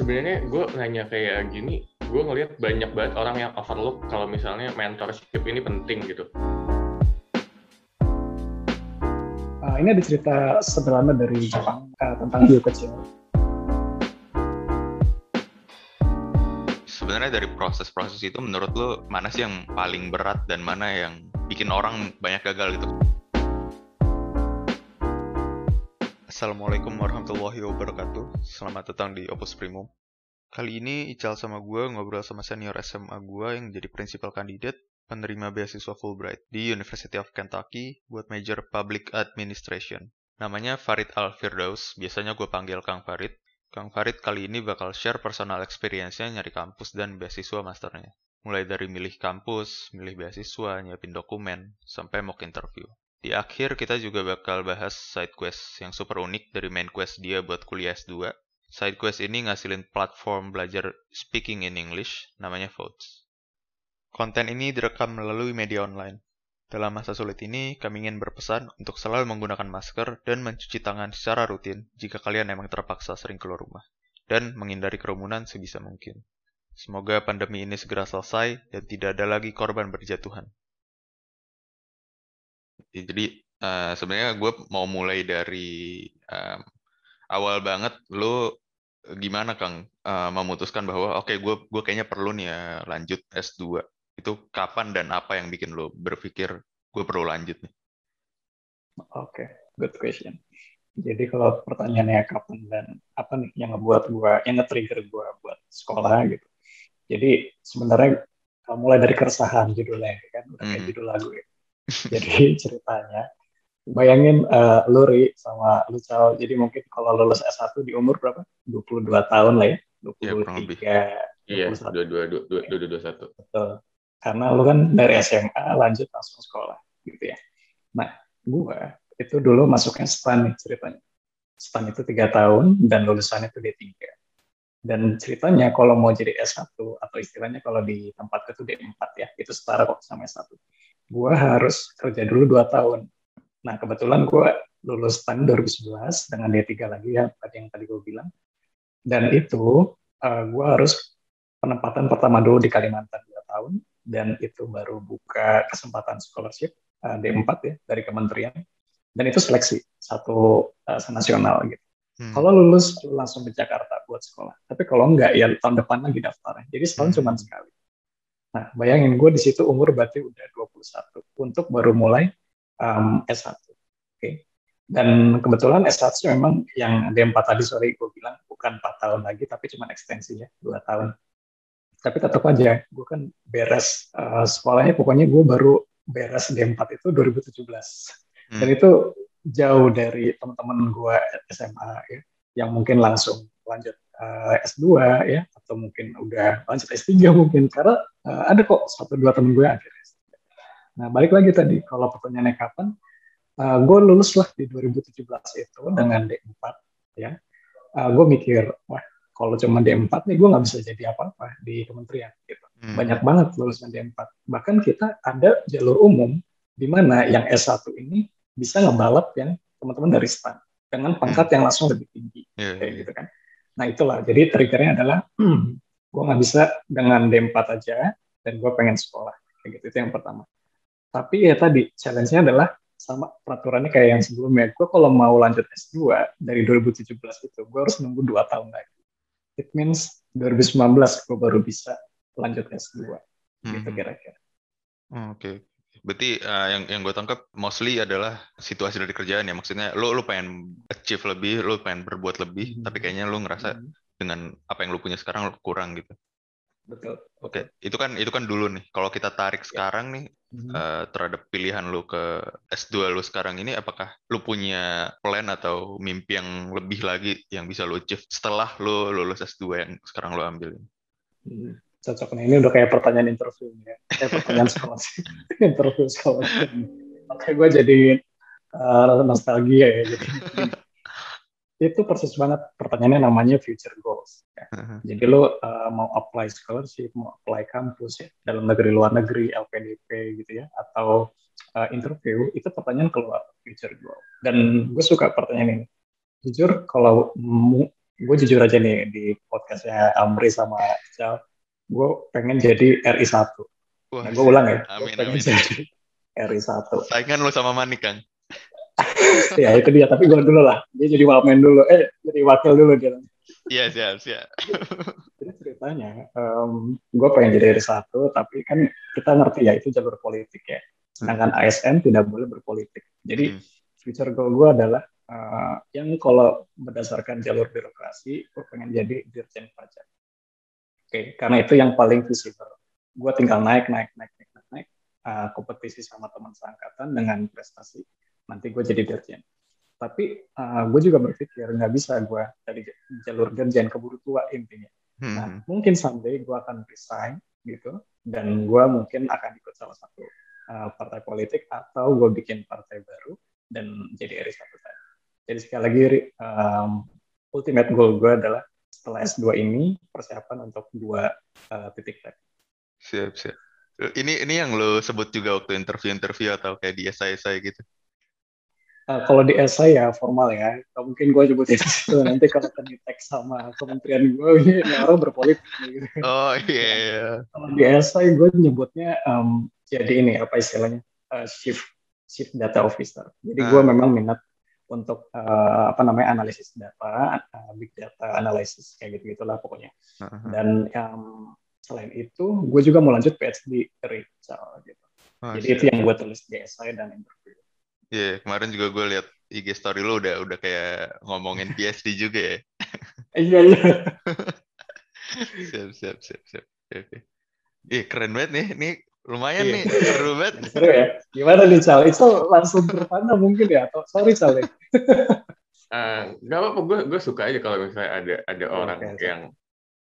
sebenarnya gue nanya kayak gini, gue ngelihat banyak banget orang yang overlook kalau misalnya mentorship ini penting gitu. Uh, ini ada cerita sederhana dari Jepang uh, tentang hiu kecil. Sebenarnya dari proses-proses itu menurut lo mana sih yang paling berat dan mana yang bikin orang banyak gagal gitu? Assalamualaikum warahmatullahi wabarakatuh. Selamat datang di Opus Primum. Kali ini Ical sama gue ngobrol sama senior SMA gue yang jadi prinsipal kandidat penerima beasiswa Fulbright di University of Kentucky buat major Public Administration. Namanya Farid Al-Firdaus, biasanya gue panggil Kang Farid. Kang Farid kali ini bakal share personal experience-nya nyari kampus dan beasiswa masternya. Mulai dari milih kampus, milih beasiswa, nyiapin dokumen, sampai mock interview. Di akhir kita juga bakal bahas side quest yang super unik dari main quest dia buat kuliah S2. Side quest ini ngasilin platform belajar speaking in English namanya Votes. Konten ini direkam melalui media online. Dalam masa sulit ini, kami ingin berpesan untuk selalu menggunakan masker dan mencuci tangan secara rutin jika kalian memang terpaksa sering keluar rumah, dan menghindari kerumunan sebisa mungkin. Semoga pandemi ini segera selesai dan tidak ada lagi korban berjatuhan. Jadi uh, sebenarnya gue mau mulai dari um, awal banget. Lo gimana Kang uh, memutuskan bahwa oke okay, gue gue kayaknya perlu nih ya lanjut S2. Itu kapan dan apa yang bikin lo berpikir gue perlu lanjut nih? Oke, okay, good question. Jadi kalau pertanyaannya kapan dan apa nih yang ngebuat gue, yang nge-trigger gue buat sekolah gitu. Jadi sebenarnya mulai dari keresahan judulnya kan, udah kayak hmm. judul lagu ya jadi ceritanya bayangin uh, lu Ri sama lu Cal jadi mungkin kalau lulus S1 di umur berapa 22 tahun lah ya 23 ya, iya dua dua dua dua dua dua satu betul karena lu kan dari SMA lanjut langsung sekolah gitu ya nah gua itu dulu masuknya STAN nih ceritanya STAN itu tiga tahun dan lulusannya itu D3 dan ceritanya kalau mau jadi S1 atau istilahnya kalau di tempat itu D4 ya itu setara kok sama S1 gue harus kerja dulu dua tahun. Nah kebetulan gue lulus tahun 2011 dengan D3 lagi ya tadi yang tadi gue bilang. Dan itu uh, eh, gue harus penempatan pertama dulu di Kalimantan dua tahun dan itu baru buka kesempatan scholarship uh, eh, D4 ya dari kementerian dan itu seleksi satu uh, nasional gitu. Hmm. Kalau lulus langsung ke Jakarta buat sekolah. Tapi kalau enggak ya tahun depan lagi daftarnya. Jadi setahun hmm. cuma sekali. Nah, bayangin gue di situ umur berarti udah 21 untuk baru mulai um, S1. Oke. Okay. Dan kebetulan S1 memang yang D4 tadi sore gue bilang bukan 4 tahun lagi tapi cuma ekstensi ya, 2 tahun. Tapi tetap aja gue kan beres uh, sekolahnya pokoknya gue baru beres D4 itu 2017. Hmm. Dan itu jauh dari teman-teman gue SMA ya yang mungkin langsung lanjut uh, eh, S2 ya atau mungkin udah lanjut S3 mungkin karena uh, ada kok satu dua temen gue akhirnya S3. Nah balik lagi tadi kalau pertanyaannya kapan uh, gue lulus lah di 2017 itu dengan D4 ya uh, gue mikir wah kalau cuma D4 nih gue nggak bisa jadi apa-apa di kementerian gitu hmm. banyak banget lulusan D4 bahkan kita ada jalur umum di mana yang S1 ini bisa ngebalap yang teman-teman dari STAN dengan pangkat yang langsung lebih tinggi yeah, kayak yeah. gitu kan Nah itulah, jadi triggernya adalah hmm, gue nggak bisa dengan D4 aja dan gue pengen sekolah. Kayak gitu, itu yang pertama. Tapi ya tadi, challenge-nya adalah sama peraturannya kayak yang sebelumnya. Gue kalau mau lanjut S2 dari 2017 itu, gue harus nunggu 2 tahun lagi. It means 2019 gue baru bisa lanjut S2. Gitu hmm. kira-kira. Oh, Oke, okay. Berarti uh, yang yang gue tangkap mostly adalah situasi dari kerjaan ya. Maksudnya lo lo pengen achieve lebih, lo pengen berbuat lebih, hmm. tapi kayaknya lo ngerasa hmm. dengan apa yang lo punya sekarang lo kurang gitu. Betul. Oke, okay. itu kan itu kan dulu nih. Kalau kita tarik ya. sekarang nih hmm. uh, terhadap pilihan lo ke S2 lo sekarang ini, apakah lo punya plan atau mimpi yang lebih lagi yang bisa lo achieve setelah lo lulus S2 yang sekarang lo ambil? Hmm cocok nih. Ini udah kayak pertanyaan interview ya. Kayak pertanyaan sekolah interview sekolah oke gue jadi uh, nostalgia ya. Jadi itu persis banget. Pertanyaannya namanya future goals. Ya. Uh-huh. jadi lo uh, mau apply scholarship mau apply kampus ya dalam negeri luar negeri LPDP gitu ya atau uh, interview itu pertanyaan keluar future goal. Dan gue suka pertanyaan ini. Jujur kalau gue jujur aja nih di podcastnya Amri sama Cal, gue pengen jadi RI 1. Wah, Nah, gue ulang ya, Amin, pengen amin. jadi RI 1. Saingan lu sama Manik, Kang. ya itu dia, tapi gue dulu lah. Dia jadi wamen dulu, eh jadi wakil dulu dia. Iya, siap, siap. Jadi ceritanya, gue pengen jadi RI 1, tapi kan kita ngerti ya itu jalur politik ya. Sedangkan ASN tidak boleh berpolitik. Jadi Hmm. future goal gue adalah eh, yang kalau berdasarkan jalur birokrasi, gue pengen jadi dirjen pajak. Oke, karena itu yang paling visible. Gue tinggal naik, naik, naik, naik, naik, naik eh, kompetisi sama teman seangkatan dengan prestasi. Nanti gue jadi dirjen. Tapi gue juga berpikir nggak bisa gue dari jalur dirjen keburu tua intinya. Nah, Hmm. mungkin someday gue akan resign gitu, dan gue mungkin akan ikut salah satu uh, partai politik atau gue bikin partai baru dan jadi RI satu tadi. Jadi sekali lagi um, ultimate goal gue adalah setelah S2 ini persiapan untuk dua uh, titik tadi. Siap, siap. Ini ini yang lo sebut juga waktu interview-interview atau kayak di esai-esai gitu. Uh, kalau di esai ya formal ya, mungkin gue sebutin di situ nanti kalau kan di teks sama kementerian gue ini orang berpolitik gitu. Oh iya, iya. Kalau di esai gue nyebutnya um, jadi ini apa istilahnya uh, shift shift data officer. Jadi gue Ah. memang minat untuk uh, apa namanya analisis data, uh, big data analysis kayak gitu gitulah pokoknya. Heeh. Dan um, selain itu gue juga mau lanjut PhD dari Cal gitu. Oh, Jadi siap. itu yang gue tulis di esai dan interview. Iya, kemarin juga gue lihat IG story lo udah udah kayak ngomongin PhD juga ya. Iya iya. Siap, siap, siap, siap. Oke, oke. Ih, keren banget nih. Nih lumayan Iya. nih, seru banget. Seru ya. Gimana nih Cal? Itu langsung bertanda mungkin ya? Atau sorry Cal ya? Eh, nggak apa-apa, gue gue suka aja kalau misalnya ada ada orang oke. Hmm. yang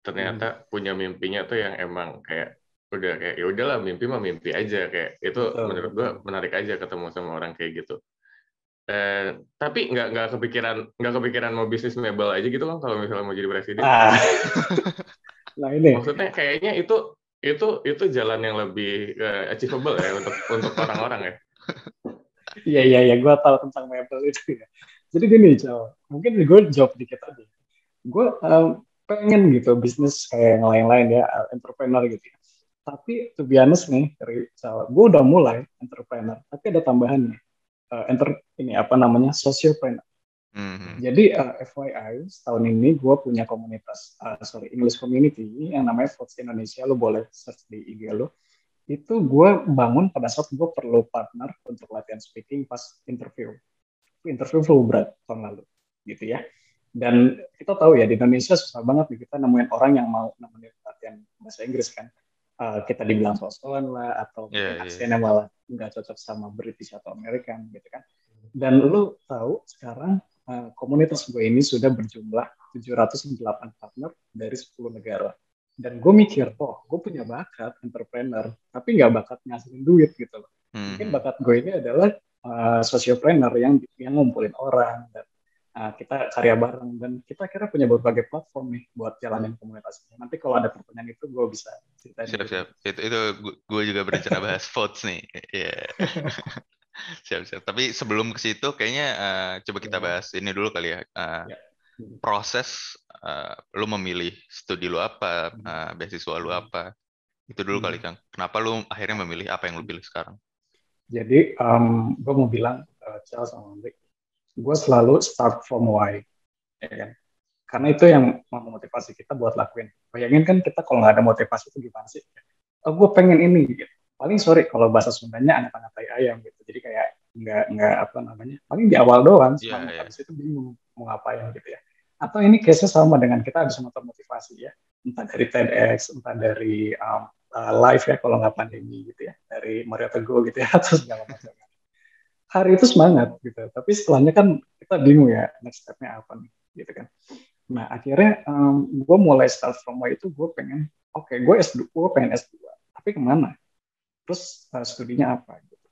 ternyata punya mimpinya tuh yang emang kayak udah kayak ya udahlah mimpi mah mimpi aja kayak itu Betul, menurut gue menarik aja ketemu sama orang kayak gitu. Eh, tapi nggak nggak kepikiran nggak kepikiran mau bisnis mebel aja gitu kan kalau misalnya mau jadi presiden. Ah. nah ini. Maksudnya kayaknya itu itu itu jalan yang lebih eh, achievable ya untuk untuk orang-orang ya. Iya iya iya, gue tahu tentang mebel itu ya. Jadi gini, Cal, mungkin gue jawab dikit aja. Gue um, pengen gitu bisnis kayak yang lain-lain ya, uh, entrepreneur gitu. ya. Tapi to be honest nih, dari gue udah mulai entrepreneur, tapi ada tambahannya. Uh, enter ini apa namanya sociopreneur. Mhm. Jadi uh, FYI, tahun ini gue punya komunitas, uh, sorry, English community yang namanya Votes Indonesia. Lo boleh search di IG lo. Itu gue bangun pada saat gue perlu partner untuk latihan speaking pas interview. Interview flu berat tahun lalu, gitu ya. Dan kita tahu ya di Indonesia susah banget nih kita nemuin orang yang mau nemenin latihan bahasa Inggris kan. Uh, kita dibilang sosokan lah atau Iya, iya. aksennya malah nggak cocok sama British atau American gitu kan. Dan lu tahu sekarang uh, komunitas gue ini sudah berjumlah 708 partner dari 10 negara. Dan gue mikir, oh gue punya bakat entrepreneur, tapi nggak bakat ngasilin duit gitu loh. Mungkin Mhm. bakat gue ini adalah uh, sociopreneur yang yang ngumpulin orang dan uh, kita karya bareng dan kita kira punya berbagai platform nih buat jalanin komunitas ini. Nanti kalau ada pertanyaan itu gue bisa ceritain. Siap, siap. Itu, itu gue juga berencana bahas votes nih. Iya. Siap, siap. Tapi sebelum ke situ, kayaknya eh, coba kita Iya. bahas ini dulu kali ya. Hmm. Proses eh, lu memilih studi lu apa, Hmm. eh, beasiswa lu Hmm. apa. Itu dulu Hmm. kali, Kang. Kenapa lu akhirnya memilih apa yang lu pilih sekarang? Jadi um, gue mau bilang uh, Charles sama Andri, gue selalu start from why, ya kan? Karena itu yang memotivasi kita buat lakuin. Bayangin kan kita kalau nggak ada motivasi itu gimana sih? Oh, gue pengen ini. Gitu. Paling sorry kalau bahasa Sundanya anak-anak tai ayam gitu. Jadi kayak nggak nggak apa namanya. Paling di awal doang. Selama iya. habis itu bingung mau ngapain gitu ya. Atau ini case-nya sama dengan kita habis nonton motivasi ya. Entah dari TEDx, entah dari um, uh, live ya kalau nggak pandemi gitu ya dari Mario Teguh gitu ya atau segala macam hari itu semangat gitu. Tapi setelahnya kan kita bingung ya next stepnya apa nih gitu kan. Nah akhirnya um, gue mulai start from why itu gue pengen oke gue S2 gue pengen S2 tapi ke mana? Terus uh, studinya apa gitu.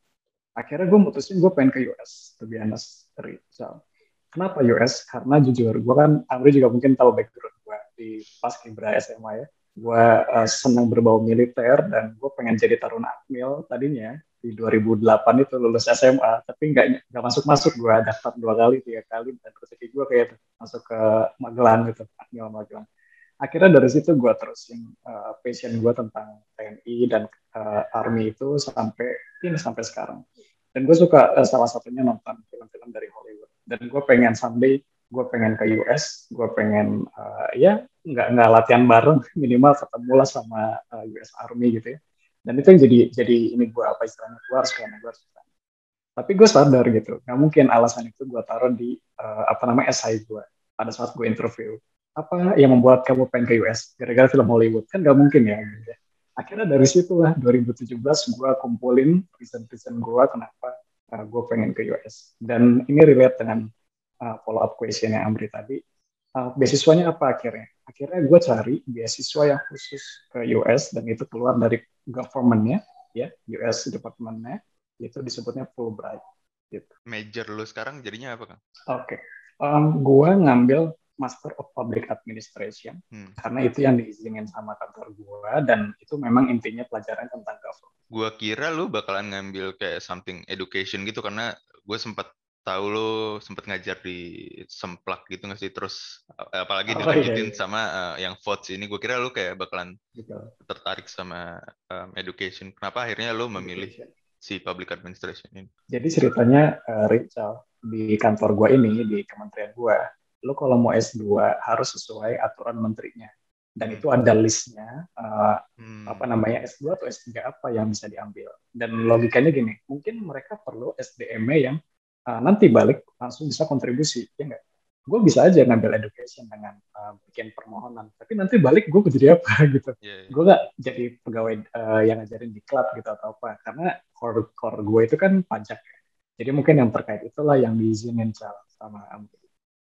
Akhirnya gue mutusin gue pengen ke US to be honest so, kenapa US karena jujur gue kan Amri juga mungkin tahu background gue di pas Kibra SMA ya. Gue uh, senang berbau militer dan gue pengen jadi taruna akmil tadinya di 2008 itu lulus SMA tapi nggak nggak masuk masuk gue daftar dua kali tiga kali dan rezeki gue kayak masuk ke Magelang gitu Akmil Magelang. Akhirnya dari situ gue terusin uh, passion gue tentang TNI dan uh, Army itu sampai ini sampai sekarang. Dan gue suka uh, salah satunya nonton film-film dari Hollywood. Dan gue pengen someday gue pengen ke US gue pengen uh, ya nggak nggak latihan bareng minimal ketemu lah sama uh, US Army gitu ya dan itu yang jadi jadi ini gue apa istilahnya gue harus kena gue harus tapi gue sadar gitu nggak mungkin alasan itu gue taruh di uh, apa namanya SI gue pada saat gue interview apa yang membuat kamu pengen ke US gara-gara film Hollywood kan nggak mungkin ya gitu. akhirnya dari situ lah 2017 gue kumpulin reason-reason gue kenapa uh, gue pengen ke US dan ini relate dengan uh, follow up question yang Amri tadi. Uh, beasiswanya apa akhirnya? Akhirnya gue cari beasiswa yang khusus ke US dan itu keluar dari governmentnya ya US departmentnya itu disebutnya Fulbright gitu. Major lu sekarang jadinya apa kan? Oke, okay. um, gue ngambil Master of Public Administration hmm. karena itu yang diizinin sama kantor gue dan itu memang intinya pelajaran tentang government. Gue kira lu bakalan ngambil kayak something education gitu karena gue sempat tahu lo sempet ngajar di semplak gitu nggak sih terus apalagi oh, dilanjutin iya, iya. sama uh, yang votes ini gue kira lo kayak bakalan Betul. tertarik sama um, education kenapa akhirnya lo memilih education. si public administration ini jadi ceritanya uh, Rachel di kantor gue ini di kementerian gue lo kalau mau S2 harus sesuai aturan menterinya dan itu ada listnya uh, hmm. apa namanya S2 atau S3 apa yang bisa diambil dan logikanya gini mungkin mereka perlu SDM yang uh, nanti balik langsung bisa kontribusi ya enggak gue bisa aja ngambil education dengan uh, bikin permohonan tapi nanti balik gue jadi apa gitu yeah, yeah. gue gak jadi pegawai uh, yang ngajarin di klub gitu atau apa karena core core gue itu kan pajak ya jadi mungkin yang terkait itulah yang diizinin sama Amri.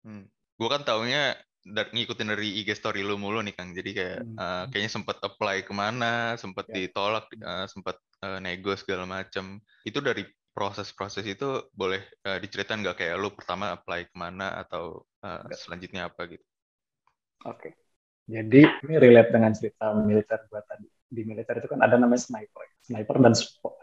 Hmm. Gue kan taunya dari, ngikutin dari IG story lu mulu nih Kang. Jadi kayak hmm. uh, kayaknya sempat apply ke mana, sempat yeah. ditolak, uh, sempat uh, nego segala macam. Itu dari proses-proses itu boleh uh, diceritain nggak kayak lu pertama apply ke mana atau uh, selanjutnya apa gitu? Oke, okay. jadi ini relate dengan cerita militer gua tadi. Di militer itu kan ada namanya sniper, sniper dan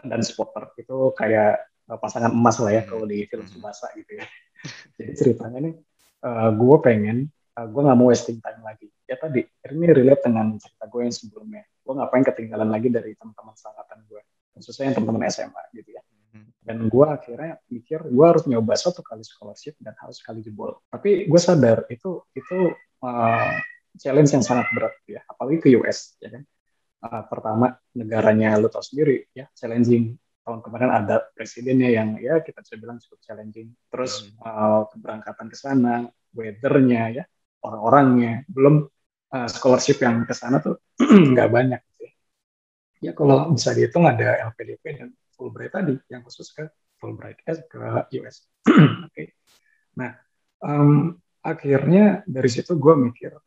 dan spotter itu kayak uh, pasangan emas lah ya kalau di film hmm. Subasa gitu ya. jadi ceritanya nih, uh, gue pengen, uh, gue nggak mau wasting time lagi. Ya tadi, ini relate dengan cerita gue yang sebelumnya. Gue ngapain ketinggalan lagi dari teman-teman sangkatan gue, khususnya yang teman-teman SMA gitu ya dan gue akhirnya mikir gue harus nyoba satu kali scholarship dan harus sekali jebol. Tapi gue sadar itu itu uh, challenge yang sangat berat ya. Apalagi ke US ya kan? Uh, pertama negaranya lo tau sendiri ya challenging. Tahun kemarin ada presidennya yang ya kita bisa bilang cukup challenging. Terus uh, keberangkatan ke sana weathernya ya orang-orangnya. Belum uh, scholarship yang ke sana tuh nggak banyak ya. ya kalau bisa dihitung ada LPDP dan Fulbright tadi yang khusus ke Fulbright eh, ke US. Oke. okay. Nah, um, akhirnya dari situ gue mikir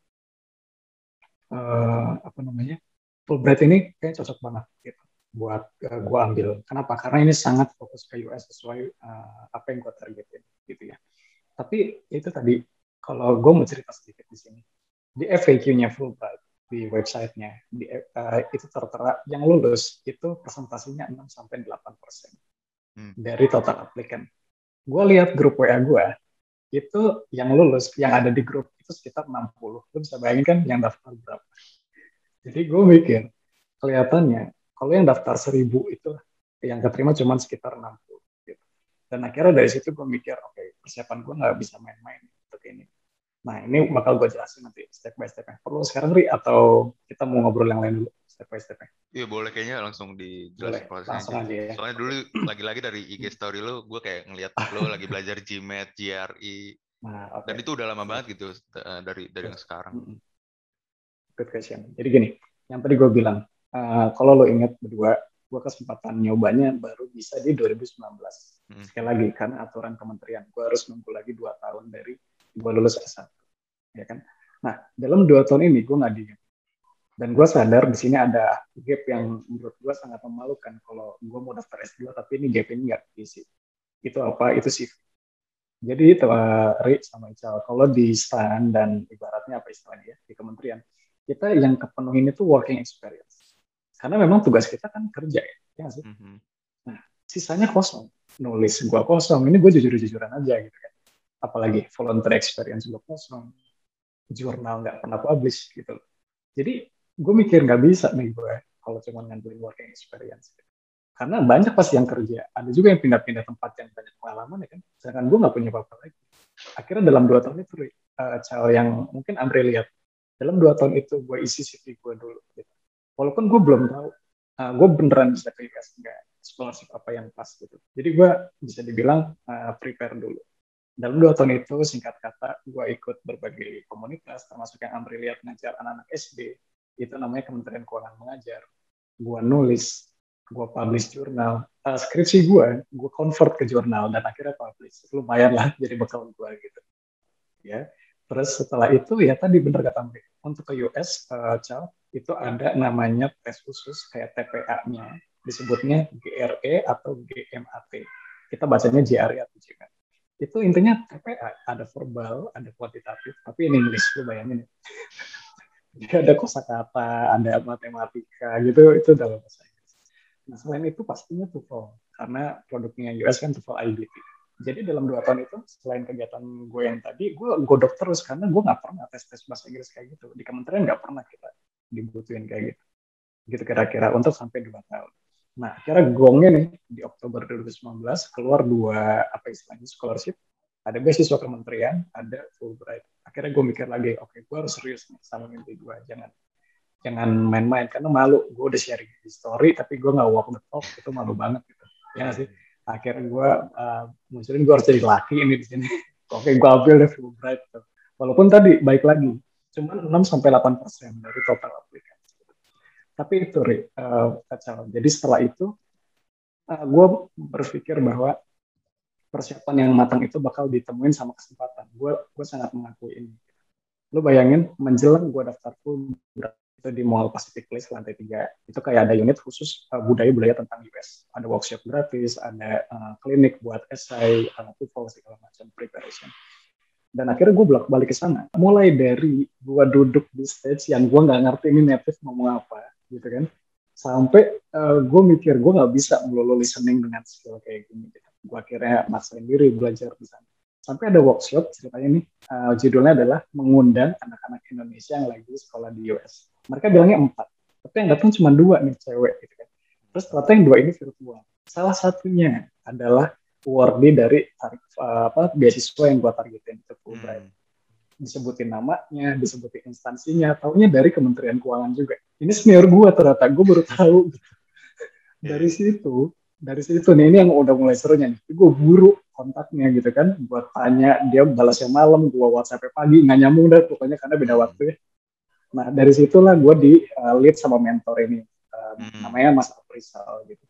uh, apa namanya Fulbright ini kayak cocok banget gitu buat uh, eh, gue ambil. Kenapa? Karena ini sangat fokus ke US sesuai uh, apa yang gue targetin gitu ya. Tapi itu tadi kalau gue mau cerita sedikit di sini di FAQ-nya Fulbright di websitenya di, uh, itu tertera yang lulus itu presentasinya 6 sampai 8 persen hmm. dari total applicant. Gue lihat grup WA gue itu yang lulus yang ada di grup itu sekitar 60. Lu bisa bayangin kan yang daftar berapa? Jadi gue mikir kelihatannya kalau yang daftar 1000 itu yang keterima cuma sekitar 60 gitu. Dan akhirnya dari situ gue mikir oke okay, persiapan gue nggak bisa main-main untuk ini Nah, ini bakal gue jelasin nanti step by step. Perlu sekarang, Ri, atau kita mau ngobrol yang lain dulu, step by step? Iya, boleh kayaknya langsung dijelasin prosesnya. Langsung aja. ya. Soalnya dulu lagi-lagi dari IG story lu, gue kayak ngeliat lu lagi belajar GMAT, GRE. Nah, okay. Dan itu udah lama banget gitu eh, dari dari yang sekarang. Good question. Jadi gini, yang tadi gue bilang, uh, kalau lo ingat berdua, gue kesempatan nyobanya baru bisa di 2019. Hmm. Sekali lagi, karena aturan kementerian, gue harus nunggu lagi dua tahun dari gue lulus S1 ya kan? Nah dalam dua tahun ini gue nggak diem dan gue sadar di sini ada gap yang menurut gue sangat memalukan kalau gue mau daftar S2 tapi ini gap ini nggak diisi. Itu apa? Itu sih. Jadi itu uh, Ri sama Ical kalau di STAN dan ibaratnya apa istilahnya ya di kementerian kita yang kepenuhin itu working experience. Karena memang tugas kita kan kerja ya, ya sih? Mm -hmm. nah sisanya kosong. Nulis gue kosong. Ini gue jujur-jujuran aja gitu kan apalagi volunteer experience gue kosong. Jurnal nggak pernah publish gitu. Jadi gue mikir nggak bisa nih gue kalau cuma ngandelin working experience. Karena banyak pasti yang kerja. Ada juga yang pindah-pindah tempat yang banyak pengalaman ya kan. Sedangkan gue nggak punya apa-apa lagi. Akhirnya dalam dua tahun itu uh, yang mungkin Andre lihat dalam dua tahun itu gue isi CV gue dulu gitu. walaupun gue belum tahu uh, gue beneran bisa pilih nggak scholarship apa yang pas gitu. Jadi gue bisa dibilang uh, prepare dulu dalam dua tahun itu singkat kata gue ikut berbagai komunitas termasuk yang Amri lihat ngajar anak-anak SD itu namanya Kementerian Keuangan Mengajar. Gue nulis gue publish jurnal. Uh, skripsi gue gue convert ke jurnal dan akhirnya publish. Lumayan lah jadi bekal gue gitu. Ya terus setelah itu ya tadi bener kata Mbak untuk ke US uh, Cal, itu ada namanya tes khusus kayak TPA-nya disebutnya GRE atau GMAT kita bacanya GRE atau GMAT itu intinya TPA ada verbal ada kuantitatif tapi ini English lu bayangin ya ada kosakata ada matematika gitu itu dalam bahasa Nah, selain itu pastinya TOEFL, karena produknya US kan TOEFL IBT. Jadi dalam dua tahun itu, selain kegiatan gue yang tadi, gue godok terus, karena gue nggak pernah tes-tes bahasa Inggris kayak gitu. Di kementerian nggak pernah kita dibutuhin kayak gitu. Gitu kira-kira, untuk sampai dua tahun. Nah, kira gongnya nih, di Oktober 2019, keluar dua, apa istilahnya, scholarship. Ada beasiswa kementerian, ada Fulbright. Akhirnya gue mikir lagi, oke, okay, gue harus serius nih sama mimpi gue. Jangan jangan main-main karena malu gue udah sharing di story tapi gue nggak walk the talk itu malu banget gitu ya sih akhirnya gue uh, munculin gue harus jadi laki ini di sini oke gue ambil deh Fulbright gitu. walaupun tadi baik lagi cuma 6 sampai delapan persen dari total aplikasi tapi itu uh, kacau jadi setelah itu uh, eh, gue berpikir bahwa persiapan yang matang itu bakal ditemuin sama kesempatan. Gue gue sangat mengakui ini. Lu bayangin menjelang gue daftar Fulbright itu di Mall Pacific Place lantai tiga. Itu kayak ada unit khusus budaya-budaya tentang US ada workshop gratis ada uh, klinik buat esai uh, TOEFL segala macam preparation. Dan akhirnya gue balik ke sana. Mulai dari gue duduk di stage yang gue nggak ngerti ini native ngomong apa gitu kan. Sampai uh, gue mikir gue nggak bisa melulu listening dengan skill kayak gini gitu. gue akhirnya maksain diri belajar di sana. Sampai ada workshop ceritanya nih. Uh, judulnya adalah mengundang anak-anak Indonesia yang lagi sekolah di US mereka bilangnya empat tapi yang datang cuma dua nih cewek gitu kan. Terus ternyata yang dua ini virtual. Salah satunya adalah awardee dari tarif, uh, apa beasiswa yang gua targetin itu Fulbright hmm. Disebutin namanya disebutin instansinya taunya dari Kementerian Keuangan juga. Ini senior gua ternyata gua baru tahu. Gitu. dari situ dari situ nih ini yang udah mulai serunya nih. Gue buru kontaknya gitu kan buat tanya. Dia balasnya malam gue WhatsApp pagi nggak nyambung deh pokoknya karena beda waktu ya. Nah dari situlah gue di uh, lead sama mentor ini uh, hmm. namanya Mas Aprisal gitu.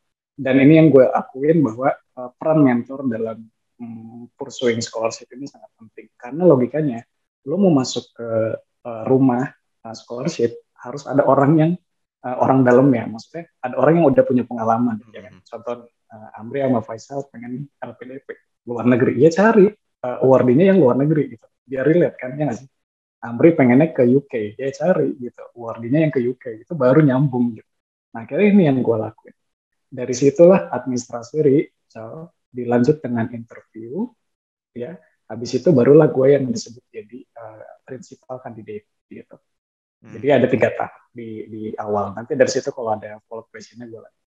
Dan ini yang gue akuin bahwa uh, peran mentor dalam um, pursuing scholarship ini sangat penting. Karena logikanya lo mau masuk ke uh, rumah uh, scholarship harus ada orang yang uh, orang dalam ya. Maksudnya ada orang yang udah punya pengalaman hmm. ya kan? Contoh uh, Amri sama Faisal pengen LPDP luar negeri. Ya cari uh, awardingnya yang luar negeri gitu. Biar relate kan ya sih? Amri pengennya ke UK ya cari gitu. Awardingnya yang ke UK itu baru nyambung gitu. Nah akhirnya ini yang gue lakuin. Dari situlah administrasi so, dilanjut dengan interview ya habis itu barulah gue yang disebut jadi uh, principal candidate gitu Hmm. Jadi ada tiga tahap di di awal. Nanti dari situ kalau ada follow up questionnya gue lagi.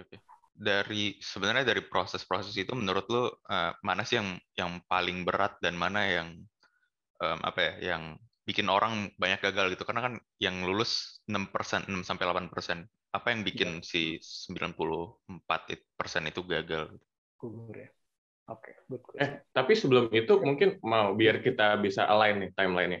Oke. Dari sebenarnya dari proses-proses itu menurut lo uh, mana sih yang yang paling berat dan mana yang um, apa ya yang bikin orang banyak gagal gitu karena kan yang lulus 6% 6 sampai 8%. Apa yang bikin ya. si 94% itu gagal? Gugur ya. Oke, okay, Eh, tapi sebelum itu mungkin mau biar kita bisa align nih timeline-nya.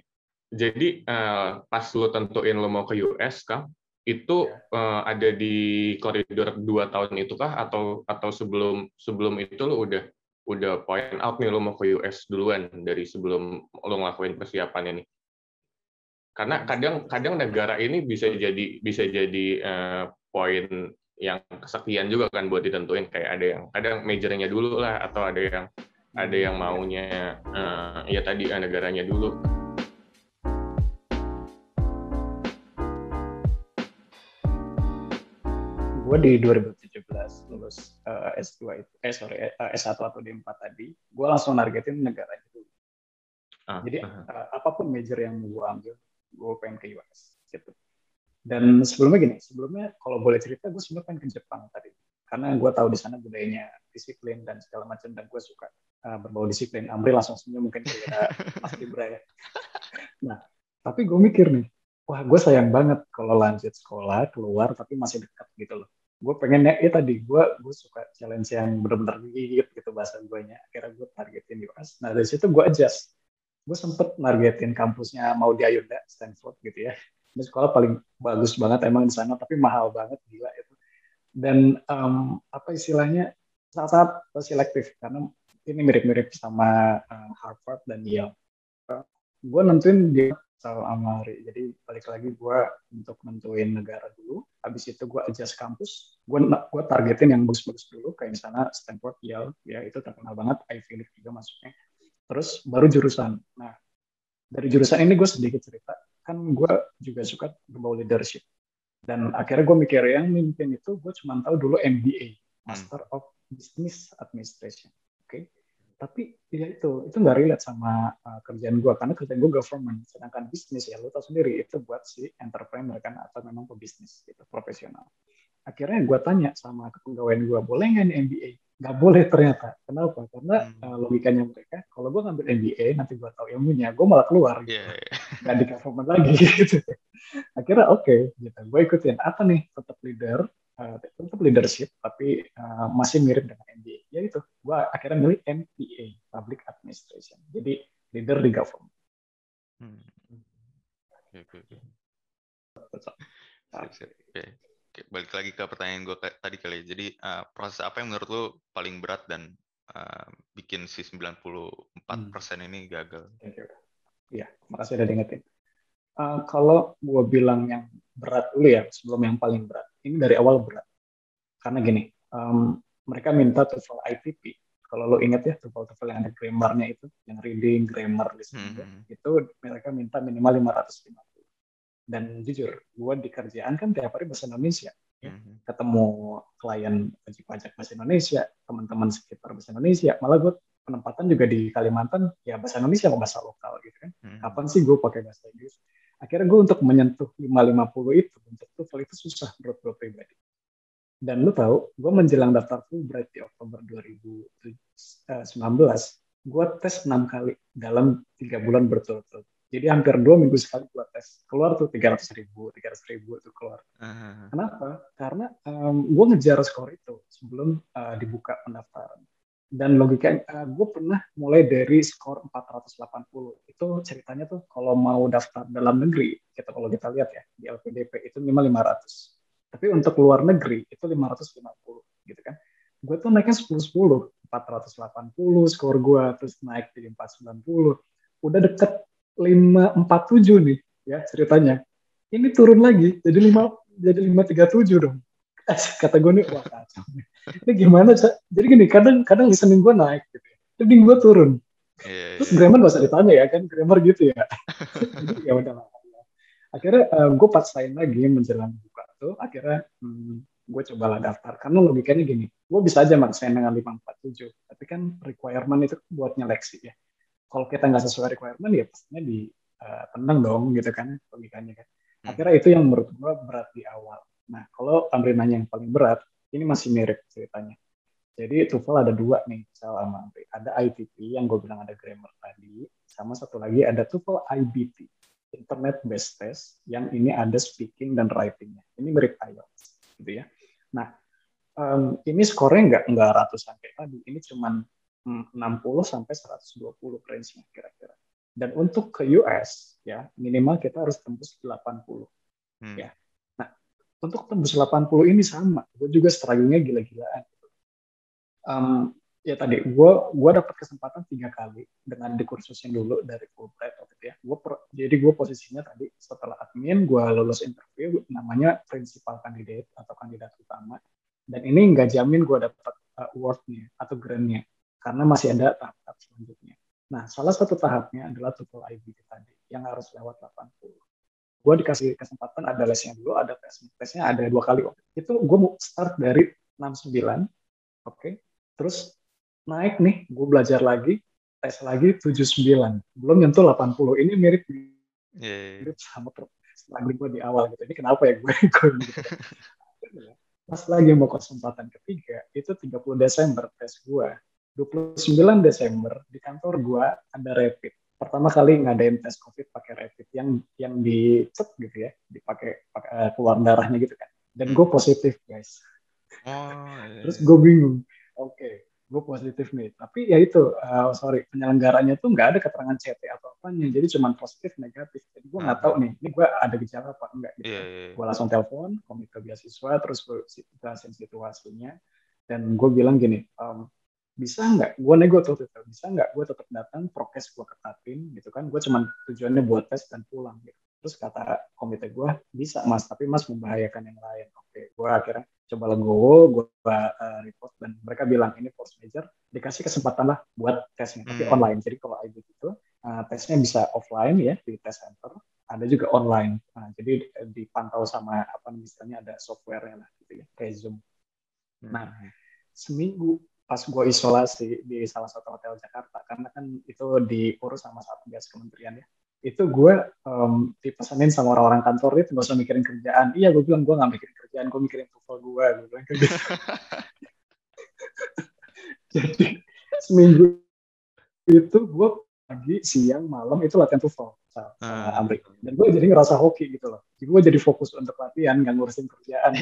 Jadi uh, pas lu tentuin lu mau ke US, Kang, itu uh, ada di koridor dua tahun itu kah atau atau sebelum sebelum itu lu udah udah point out nih lu mau ke US duluan dari sebelum lu ngelakuin persiapan ini? Karena kadang kadang negara ini bisa jadi bisa jadi uh, poin yang kesekian juga kan buat ditentuin kayak ada yang kadang majornya dulu lah atau ada yang ada yang maunya uh, ya tadi negaranya dulu. gue di 2017 lulus uh, S2 itu, eh sorry, uh, S1 atau D4 tadi, gue langsung nargetin negara itu. Uh, Jadi uh, uh, apa pun major yang gue ambil, gue pengen ke US gitu. Dan sebelumnya gini, sebelumnya kalau boleh cerita, gue sebenarnya pengen ke Jepang tadi, karena gue tahu di sana budayanya disiplin dan segala macam, dan gue suka uh, berbau disiplin. Amri langsung senyum mungkin kira pasti ya. Nah, tapi gue mikir nih, wah gue sayang banget kalau lanjut sekolah keluar tapi masih dekat gitu loh. Gue pengen ya, ya tadi gue gue suka challenge yang benar-benar gigit gitu bahasa gue nya akhirnya gue targetin US nah dari situ gue adjust. Gue sempet targetin kampusnya mau di Ayunda Stanford gitu ya ini sekolah paling bagus banget emang di sana tapi mahal banget gila itu dan um, apa istilahnya sangat selektif karena ini mirip-mirip sama uh, Harvard dan Yale uh, gue nentuin dia sama Amari. Jadi balik lagi gue untuk nentuin negara dulu. Habis itu gue adjust kampus. Gue gue targetin yang bagus-bagus dulu. Kayak misalnya Stanford, Yale, ya itu terkenal banget. Ivy League juga masuknya. Terus baru jurusan. Nah dari jurusan ini gue sedikit cerita. Kan gue juga suka berbau leadership. Dan akhirnya gue mikir yang mimpin itu gue cuma tahu dulu MBA, Master of Business Administration. Oke. Okay? tapi ya itu itu nggak relate sama uh, kerjaan gue karena kerjaan gue government sedangkan bisnis ya lo tau sendiri itu buat si entrepreneur kan atau memang pebisnis gitu profesional akhirnya gue tanya sama kepegawaian gue boleh nggak MBA nggak boleh ternyata. Kenapa? Karena hmm. uh, logikanya mereka kalau gue ngambil MBA nanti gue tahu ilmunya gue malah keluar gitu. yeah, yeah. nggak di government lagi gitu. Akhirnya oke okay, gitu. Gue ikutin. Apa nih? Tetap leader uh, tetap leadership tapi uh, masih mirip dengan MBA ya itu. Gue akhirnya milih MPA Public Administration. Jadi leader di government. Hmm. oke oke oke. Oke oke balik lagi ke pertanyaan gue tadi kali ya. jadi uh, proses apa yang menurut lo paling berat dan uh, bikin si 94% hmm. ini gagal Iya, makasih udah diingetin. Uh, kalau gue bilang yang berat dulu ya, sebelum yang paling berat ini dari awal berat karena gini um, mereka minta TOEFL ITP kalau lo ingat ya TOEFL TOEFL yang ada grammarnya itu yang reading grammar listening mm -hmm. itu mereka minta minimal 550 dan jujur gue di kerjaan kan tiap hari bahasa Indonesia. Ya. ketemu klien wajib pajak bahasa Indonesia teman-teman sekitar bahasa Indonesia. Malah gue penempatan juga di Kalimantan ya bahasa Indonesia atau bahasa lokal gitu kan. Mm -hmm. kapan sih gue pakai bahasa Inggris? Akhirnya gue untuk menyentuh 550 itu untuk TOEFL itu susah menurut gue pribadi. Dan lu tahu gue menjelang daftar Fulbright di Oktober 2019 gue tes enam kali dalam tiga bulan berturut-turut jadi hampir dua minggu sekali gue tes. Keluar tuh tiga ratus ribu tiga ratus ribu itu keluar. Uh-huh. kenapa? Karena um, gue ngejar skor itu sebelum uh, dibuka pendaftaran. Dan logika uh, gue pernah mulai dari skor 480 itu ceritanya tuh kalau mau daftar dalam negeri kita kalau kita lihat ya di LPDP itu minimal 500 tapi untuk luar negeri itu 550 gitu kan. Gue tuh naiknya 10 10 480 skor gue terus naik jadi 490 udah deket 547 nih ya ceritanya. Ini turun lagi jadi 5 jadi 537 dong. Kata gue nih wah kacau ini gimana sih jadi gini kadang kadang listening gue naik gitu ya. Reading gue turun. Yeah, terus yeah. grammar gak usah ditanya ya kan? Grammar gitu ya. Ya udah lah akhirnya uh, gue paksain lagi menjelang buka tuh. Akhirnya hmm, gue cobalah daftar. Karena logikanya gini gue bisa aja maksain dengan 547 tapi kan requirement itu buat nyeleksi ya kalau kita nggak sesuai requirement ya pastinya di uh, tenang dong gitu kan logikanya kan hmm. akhirnya itu yang menurut gue berat di awal Nah, kalau tamrinannya yang paling berat, ini masih mirip ceritanya. Jadi TOEFL ada dua nih, sama Amri. Ada ITP yang gue bilang ada grammar tadi, sama satu lagi ada TOEFL IBT, Internet Based Test, yang ini ada speaking dan writingnya. Ini mirip IELTS, gitu ya. Nah, um, ini skornya nggak nggak ratusan kayak tadi, ini cuma 60 sampai 120 range-nya kira-kira. Dan untuk ke US ya minimal kita harus tembus 80 hmm. ya. Untuk tembus 80 ini sama. Gue juga struggle-nya gila-gilaan. Um, ya tadi gue gue dapat kesempatan tiga kali dengan dikursusin dulu dari Fulbright waktu itu ya gue jadi gue posisinya tadi setelah admin gue lulus interview namanya principal candidate atau kandidat utama. Dan ini nggak jamin gue dapat uh, awardnya atau grantnya karena masih ada tahap-tahap selanjutnya nah salah satu tahapnya adalah TOEFL IB tadi yang harus lewat 80 gue dikasih kesempatan ada lesnya dulu ada tes tesnya ada dua kali itu gue mau start dari 69 oke okay. terus naik nih gue belajar lagi tes lagi 79 belum nyentuh 80 ini mirip yeah. mirip sama struggling gue di awal gitu ini kenapa ya gue gitu. pas lagi mau kesempatan ketiga itu 30 Desember tes gue 29 Desember di kantor gue ada rapid. Pertama kali ngadain tes covid pakai rapid yang yang dicet gitu ya dipakai pakai uh, keluar darahnya gitu kan. Dan gue positif guys. Oh, iya. terus gue bingung. Oke okay, gue positif nih. Tapi ya itu uh, sorry penyelenggaranya tuh nggak ada keterangan CT atau apa jadi cuma positif negatif. Jadi gue nggak tahu nih ini gue ada gejala apa enggak gitu. Yeah, yeah, yeah. gue langsung telepon komite beasiswa terus gue jelasin situasinya. Dan gue bilang gini um, bisa nggak? Gue nego tuh tuh bisa nggak gue tetap datang prokes gue ketatin gitu kan? Gue cuman tujuannya buat tes dan pulang gitu. Terus kata komite gue bisa mas tapi mas membahayakan yang lain. Oke gue akhirnya coba legowo gue uh, report dan mereka bilang ini force major dikasih kesempatan lah buat tesnya. Tapi hmm. online. Jadi kalau IB itu uh, tesnya bisa offline ya di test center. Ada juga online. Nah, jadi dipantau sama apa misalnya ada softwarenya lah gitu ya kayak zoom. Hmm. nah seminggu pas gue isolasi di salah satu hotel Jakarta karena kan itu diurus sama satgas kementerian ya. Itu gue um, dipesanin sama orang-orang kantor itu gak usah mikirin kerjaan. Iya gue bilang gue gak mikirin kerjaan gue mikirin tuval gue gue bilang kayak gitu. Jadi seminggu itu gue pagi siang malam itu latihan tuval sama uh. Amrik. Dan gue jadi ngerasa hoki gitu loh. Jadi gue jadi fokus untuk latihan gak ngurusin kerjaan.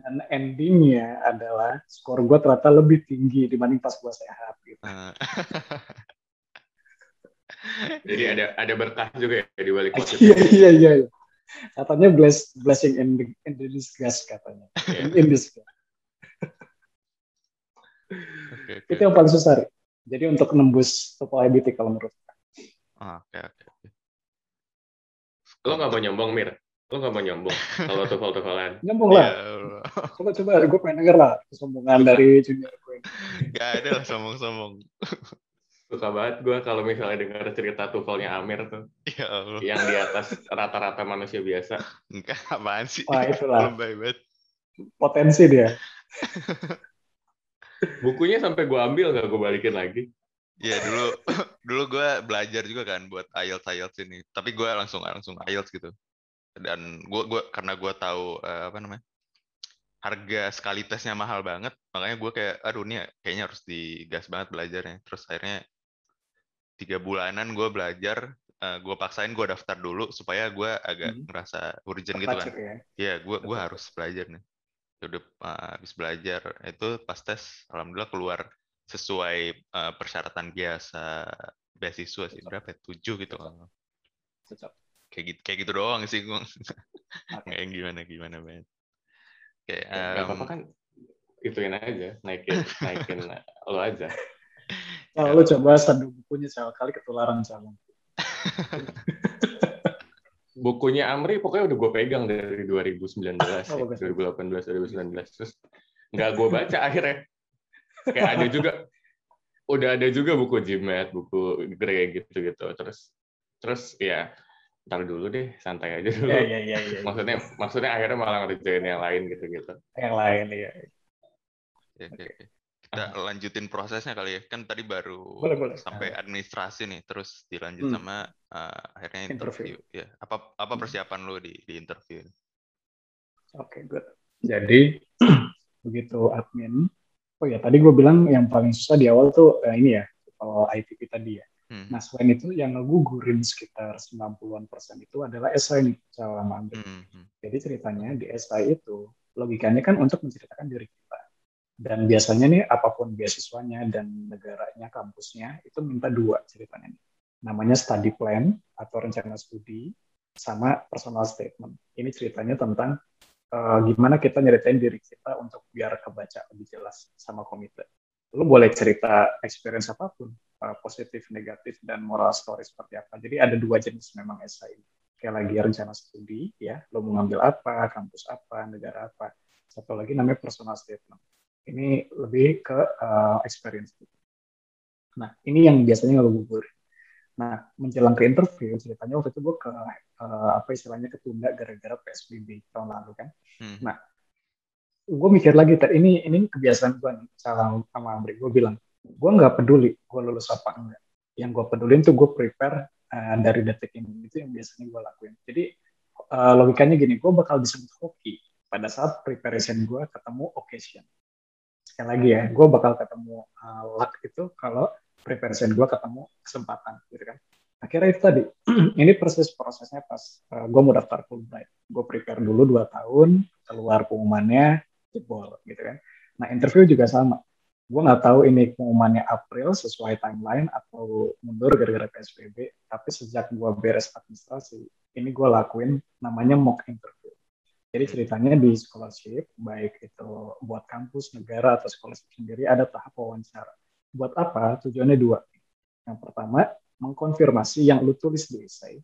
Dan endingnya adalah skor gue ternyata lebih tinggi dibanding pas gue sehat gitu. Uh. jadi ada ada berkah juga ya di balik iya iya iya katanya bless, blessing in the, in the disguise katanya. Yeah. in, in disguise. Okay, okay. itu yang paling susah jadi untuk nembus TOEFL IBT kalau menurut ah, oke oke Lo nggak mau nyombong, Mir? Lo nggak mau nyombong kalau tuval tuvalan? Nyombong lah. Ya, coba coba, gue pengen denger lah kesombongan dari junior gue. Gak ada lah sombong-sombong. Suka banget gue kalau misalnya dengar cerita tuvalnya Amir tuh. Ya Allah. Yang di atas rata-rata manusia biasa. Enggak, apaan sih? Wah, itulah. Potensi dia. Bukunya sampai gue ambil nggak gue balikin lagi. Iya dulu dulu gue belajar juga kan buat IELTS IELTS ini. Tapi gue langsung langsung IELTS gitu. Dan gue gua karena gue tahu uh, apa namanya harga sekali tesnya mahal banget, makanya gue kayak aduh nih kayaknya harus digas banget belajarnya. Terus akhirnya tiga bulanan gue belajar, uh, eh, gue paksain gue daftar dulu supaya gue agak hmm. ngerasa urgent gitu kan. Iya, ya, gue gue harus belajar nih. Udah uh, habis belajar itu pas tes, alhamdulillah keluar sesuai uh, persyaratan biasa beasiswa sih berapa ya? tujuh gitu kan kayak gitu kayak gitu doang sih gue okay. gimana gimana banget kayak um, apa-apa kan ituin aja naikin naikin lo aja. Kalau lo coba sadu bukunya sekali kali ketularan calon bukunya Amri pokoknya udah gue pegang dari 2019 oh, ya, 2018 2019 terus nggak gue baca akhirnya kayak ada juga udah ada juga buku Jimet, buku Grey gitu-gitu. Terus terus ya ntar dulu deh, santai aja dulu. Ya, ya, ya, ya, maksudnya maksudnya akhirnya malah ngerjain yang lain gitu-gitu. Yang lain ya. Oke, okay. Kita lanjutin prosesnya kali ya. Kan tadi baru boleh, boleh. sampai administrasi nih, terus dilanjut hmm. sama uh, akhirnya interview. interview. Ya, apa apa hmm. persiapan hmm. lo di di interview? Oke, okay, good. Jadi begitu admin Oh ya, tadi gue bilang yang paling susah di awal tuh uh, ini ya, kalau ITP tadi ya. Hmm. Nah, selain itu yang ngegugurin sekitar 90-an persen itu adalah esai nih, cara ambil. Hmm, hmm. Jadi ceritanya di esai itu, logikanya kan untuk menceritakan diri kita. Dan biasanya nih, apa pun beasiswanya dan negaranya, kampusnya, itu minta dua ceritanya. Nih. Namanya study plan atau rencana studi, sama personal statement. Ini ceritanya tentang uh, gimana kita nyeritain diri kita untuk biar kebaca lebih jelas sama komite. Lu boleh cerita experience apa pun, uh, positif, negatif, dan moral story seperti apa. Jadi ada dua jenis memang esai. Kayak lagi rencana studi, ya, lo mau ngambil apa, kampus apa, negara apa. Satu lagi namanya personal statement. Ini lebih ke uh, experience. Nah, ini yang biasanya ngeluburin. Nah, menjelang ke interview, ceritanya waktu itu gue ke uh, apa istilahnya ketunda gara-gara PSBB tahun lalu kan. Hmm. Nah, gue mikir lagi ini ini kebiasaan gue nih salam sama Amri gue bilang. Gue nggak peduli gue lulus apa enggak. Yang gue pedulin tuh gue prepare uh, dari detik ini. Itu yang biasanya gue lakuin. Jadi uh, logikanya gini gue bakal disebut hoki pada saat preparation gue ketemu occasion. Sekali lagi ya gue bakal ketemu uh, luck itu kalau preparation gue ketemu kesempatan gitu kan akhirnya itu tadi ini proses prosesnya pas uh, gue mau daftar Fulbright gue prepare dulu dua tahun keluar pengumumannya jebol gitu kan. Nah interview juga sama. Gue nggak tahu ini pengumumannya April sesuai timeline atau mundur gara-gara PSBB. Tapi sejak gue beres administrasi, ini gue lakuin namanya mock interview. Jadi ceritanya di scholarship, baik itu buat kampus, negara, atau scholarship sendiri, ada tahap wawancara. Buat apa? Tujuannya dua. Yang pertama, mengkonfirmasi yang lu tulis di essay.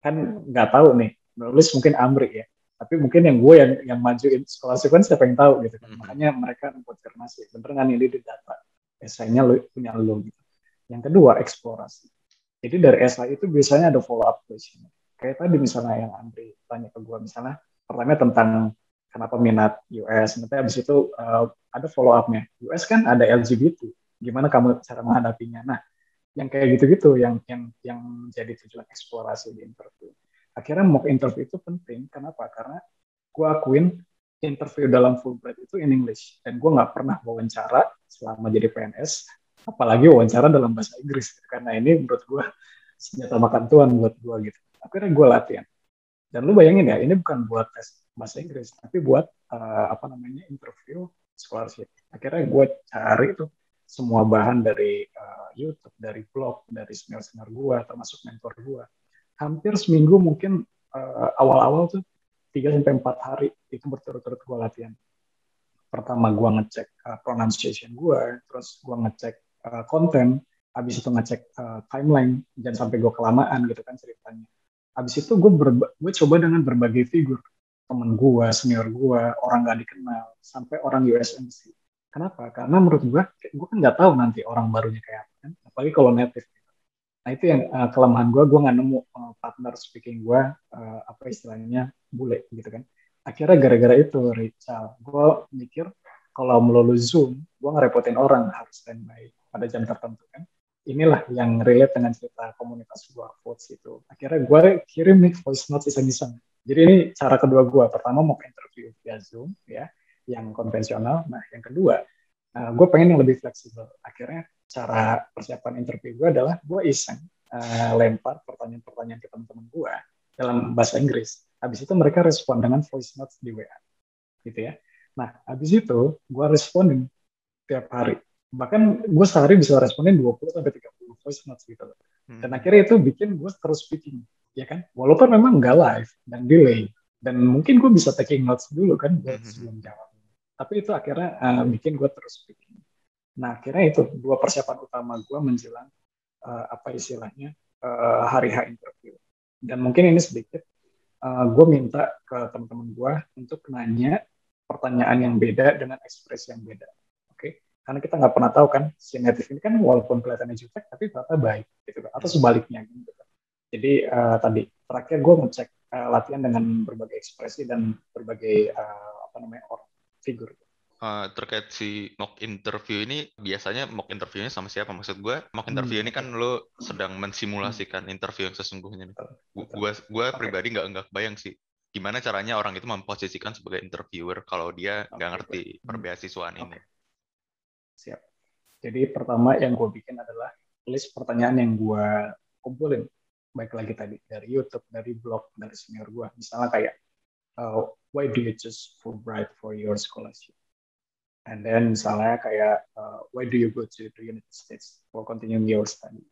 Kan nggak tahu nih, nulis mungkin Amri ya tapi mungkin yang gue yang yang majuin scholarship kan siapa yang tahu gitu kan. Hmm. makanya mereka konfirmasi bener nggak nih di data esainya lu punya lo gitu. Yang kedua eksplorasi. Jadi dari esai itu biasanya ada follow up question. Kayak tadi misalnya yang Andri tanya ke gue misalnya pertama tentang kenapa minat US nanti abis itu uh, ada follow upnya US kan ada LGBT gimana kamu cara menghadapinya? Nah yang kayak gitu-gitu yang yang yang jadi tujuan eksplorasi di interview. Akhirnya mock interview itu penting. Kenapa? Karena gue akuin interview dalam Fulbright itu in English. Dan gue nggak pernah wawancara selama jadi PNS apalagi wawancara dalam bahasa Inggris. Karena ini menurut gue senjata makan tuan buat gue gitu. Akhirnya gue latihan. Dan lu bayangin ya ini bukan buat tes bahasa Inggris tapi buat uh, apa namanya interview scholarship. Akhirnya gue cari itu semua bahan dari uh, YouTube dari blog dari senior-senior gue termasuk mentor gue hampir seminggu mungkin uh, awal-awal tuh 3 sampai empat hari itu berturut-turut gue latihan. Pertama gue ngecek uh, pronunciation gue, terus gue ngecek uh, konten, habis itu ngecek uh, timeline, jangan sampai gue kelamaan gitu kan ceritanya. Habis itu gue gue coba dengan berbagai figur, temen gue, senior gue, orang gak dikenal, sampai orang USMC. Kenapa? Karena menurut gue, gue kan nggak tahu nanti orang barunya kayak apa kan, apalagi kalau native Nah itu yang uh, kelemahan gue, gue nggak nemu uh, partner speaking gue, uh, apa istilahnya, bule gitu kan. Akhirnya gara-gara itu, Rachel, gue mikir kalau melalui Zoom, gue ngerepotin orang harus standby pada jam tertentu kan. Inilah yang relate dengan cerita komunitas gue, votes itu. Akhirnya gue kirim nih voice note iseng-iseng. Jadi ini cara kedua gue. Pertama mau interview via Zoom, ya, yang konvensional. Nah yang kedua, uh, gue pengen yang lebih fleksibel. Akhirnya cara persiapan interview gue adalah gue iseng uh, lempar pertanyaan-pertanyaan ke teman-teman gue dalam bahasa Inggris. Habis itu mereka respon dengan voice notes di WA, gitu ya. Nah, habis itu gue responin tiap hari. Bahkan gue sehari bisa responin 20 sampai 30 voice notes gitu loh. Hmm. Dan akhirnya itu bikin gue terus speaking, ya kan? Walaupun memang nggak live dan delay. Dan mungkin gue bisa taking notes dulu kan buat hmm. sebelum jawab. Tapi itu akhirnya uh, bikin gue terus speaking. Nah, akhirnya itu dua persiapan utama gue menjelang uh, apa istilahnya uh, hari H interview. Dan mungkin ini sedikit uh, gue minta ke teman-teman gue untuk nanya pertanyaan yang beda dengan ekspresi yang beda. Oke, okay? karena kita nggak pernah tahu kan si native ini kan walaupun kelihatannya jutek tapi ternyata baik gitu kan. atau sebaliknya gitu kan. Jadi uh, tadi terakhir gue ngecek uh, latihan dengan berbagai ekspresi dan berbagai uh, apa namanya orang figur. Uh, terkait si mock interview ini biasanya mock interviewnya sama siapa? Maksud gue mock interview hmm. ini kan lo sedang mensimulasikan interview yang sesungguhnya nih. Gue gue pribadi nggak nggak bayang sih gimana caranya orang itu memposisikan sebagai interviewer kalau dia nggak ngerti hmm. perbeasiswaan ini. Siap. Jadi pertama yang gue bikin adalah list pertanyaan yang gue kumpulin. Baik lagi tadi dari YouTube dari blog dari senior gue misalnya kayak uh, why do you choose Fulbright for your scholarship And then misalnya kayak uh, why do you go to the United States for continuing your study?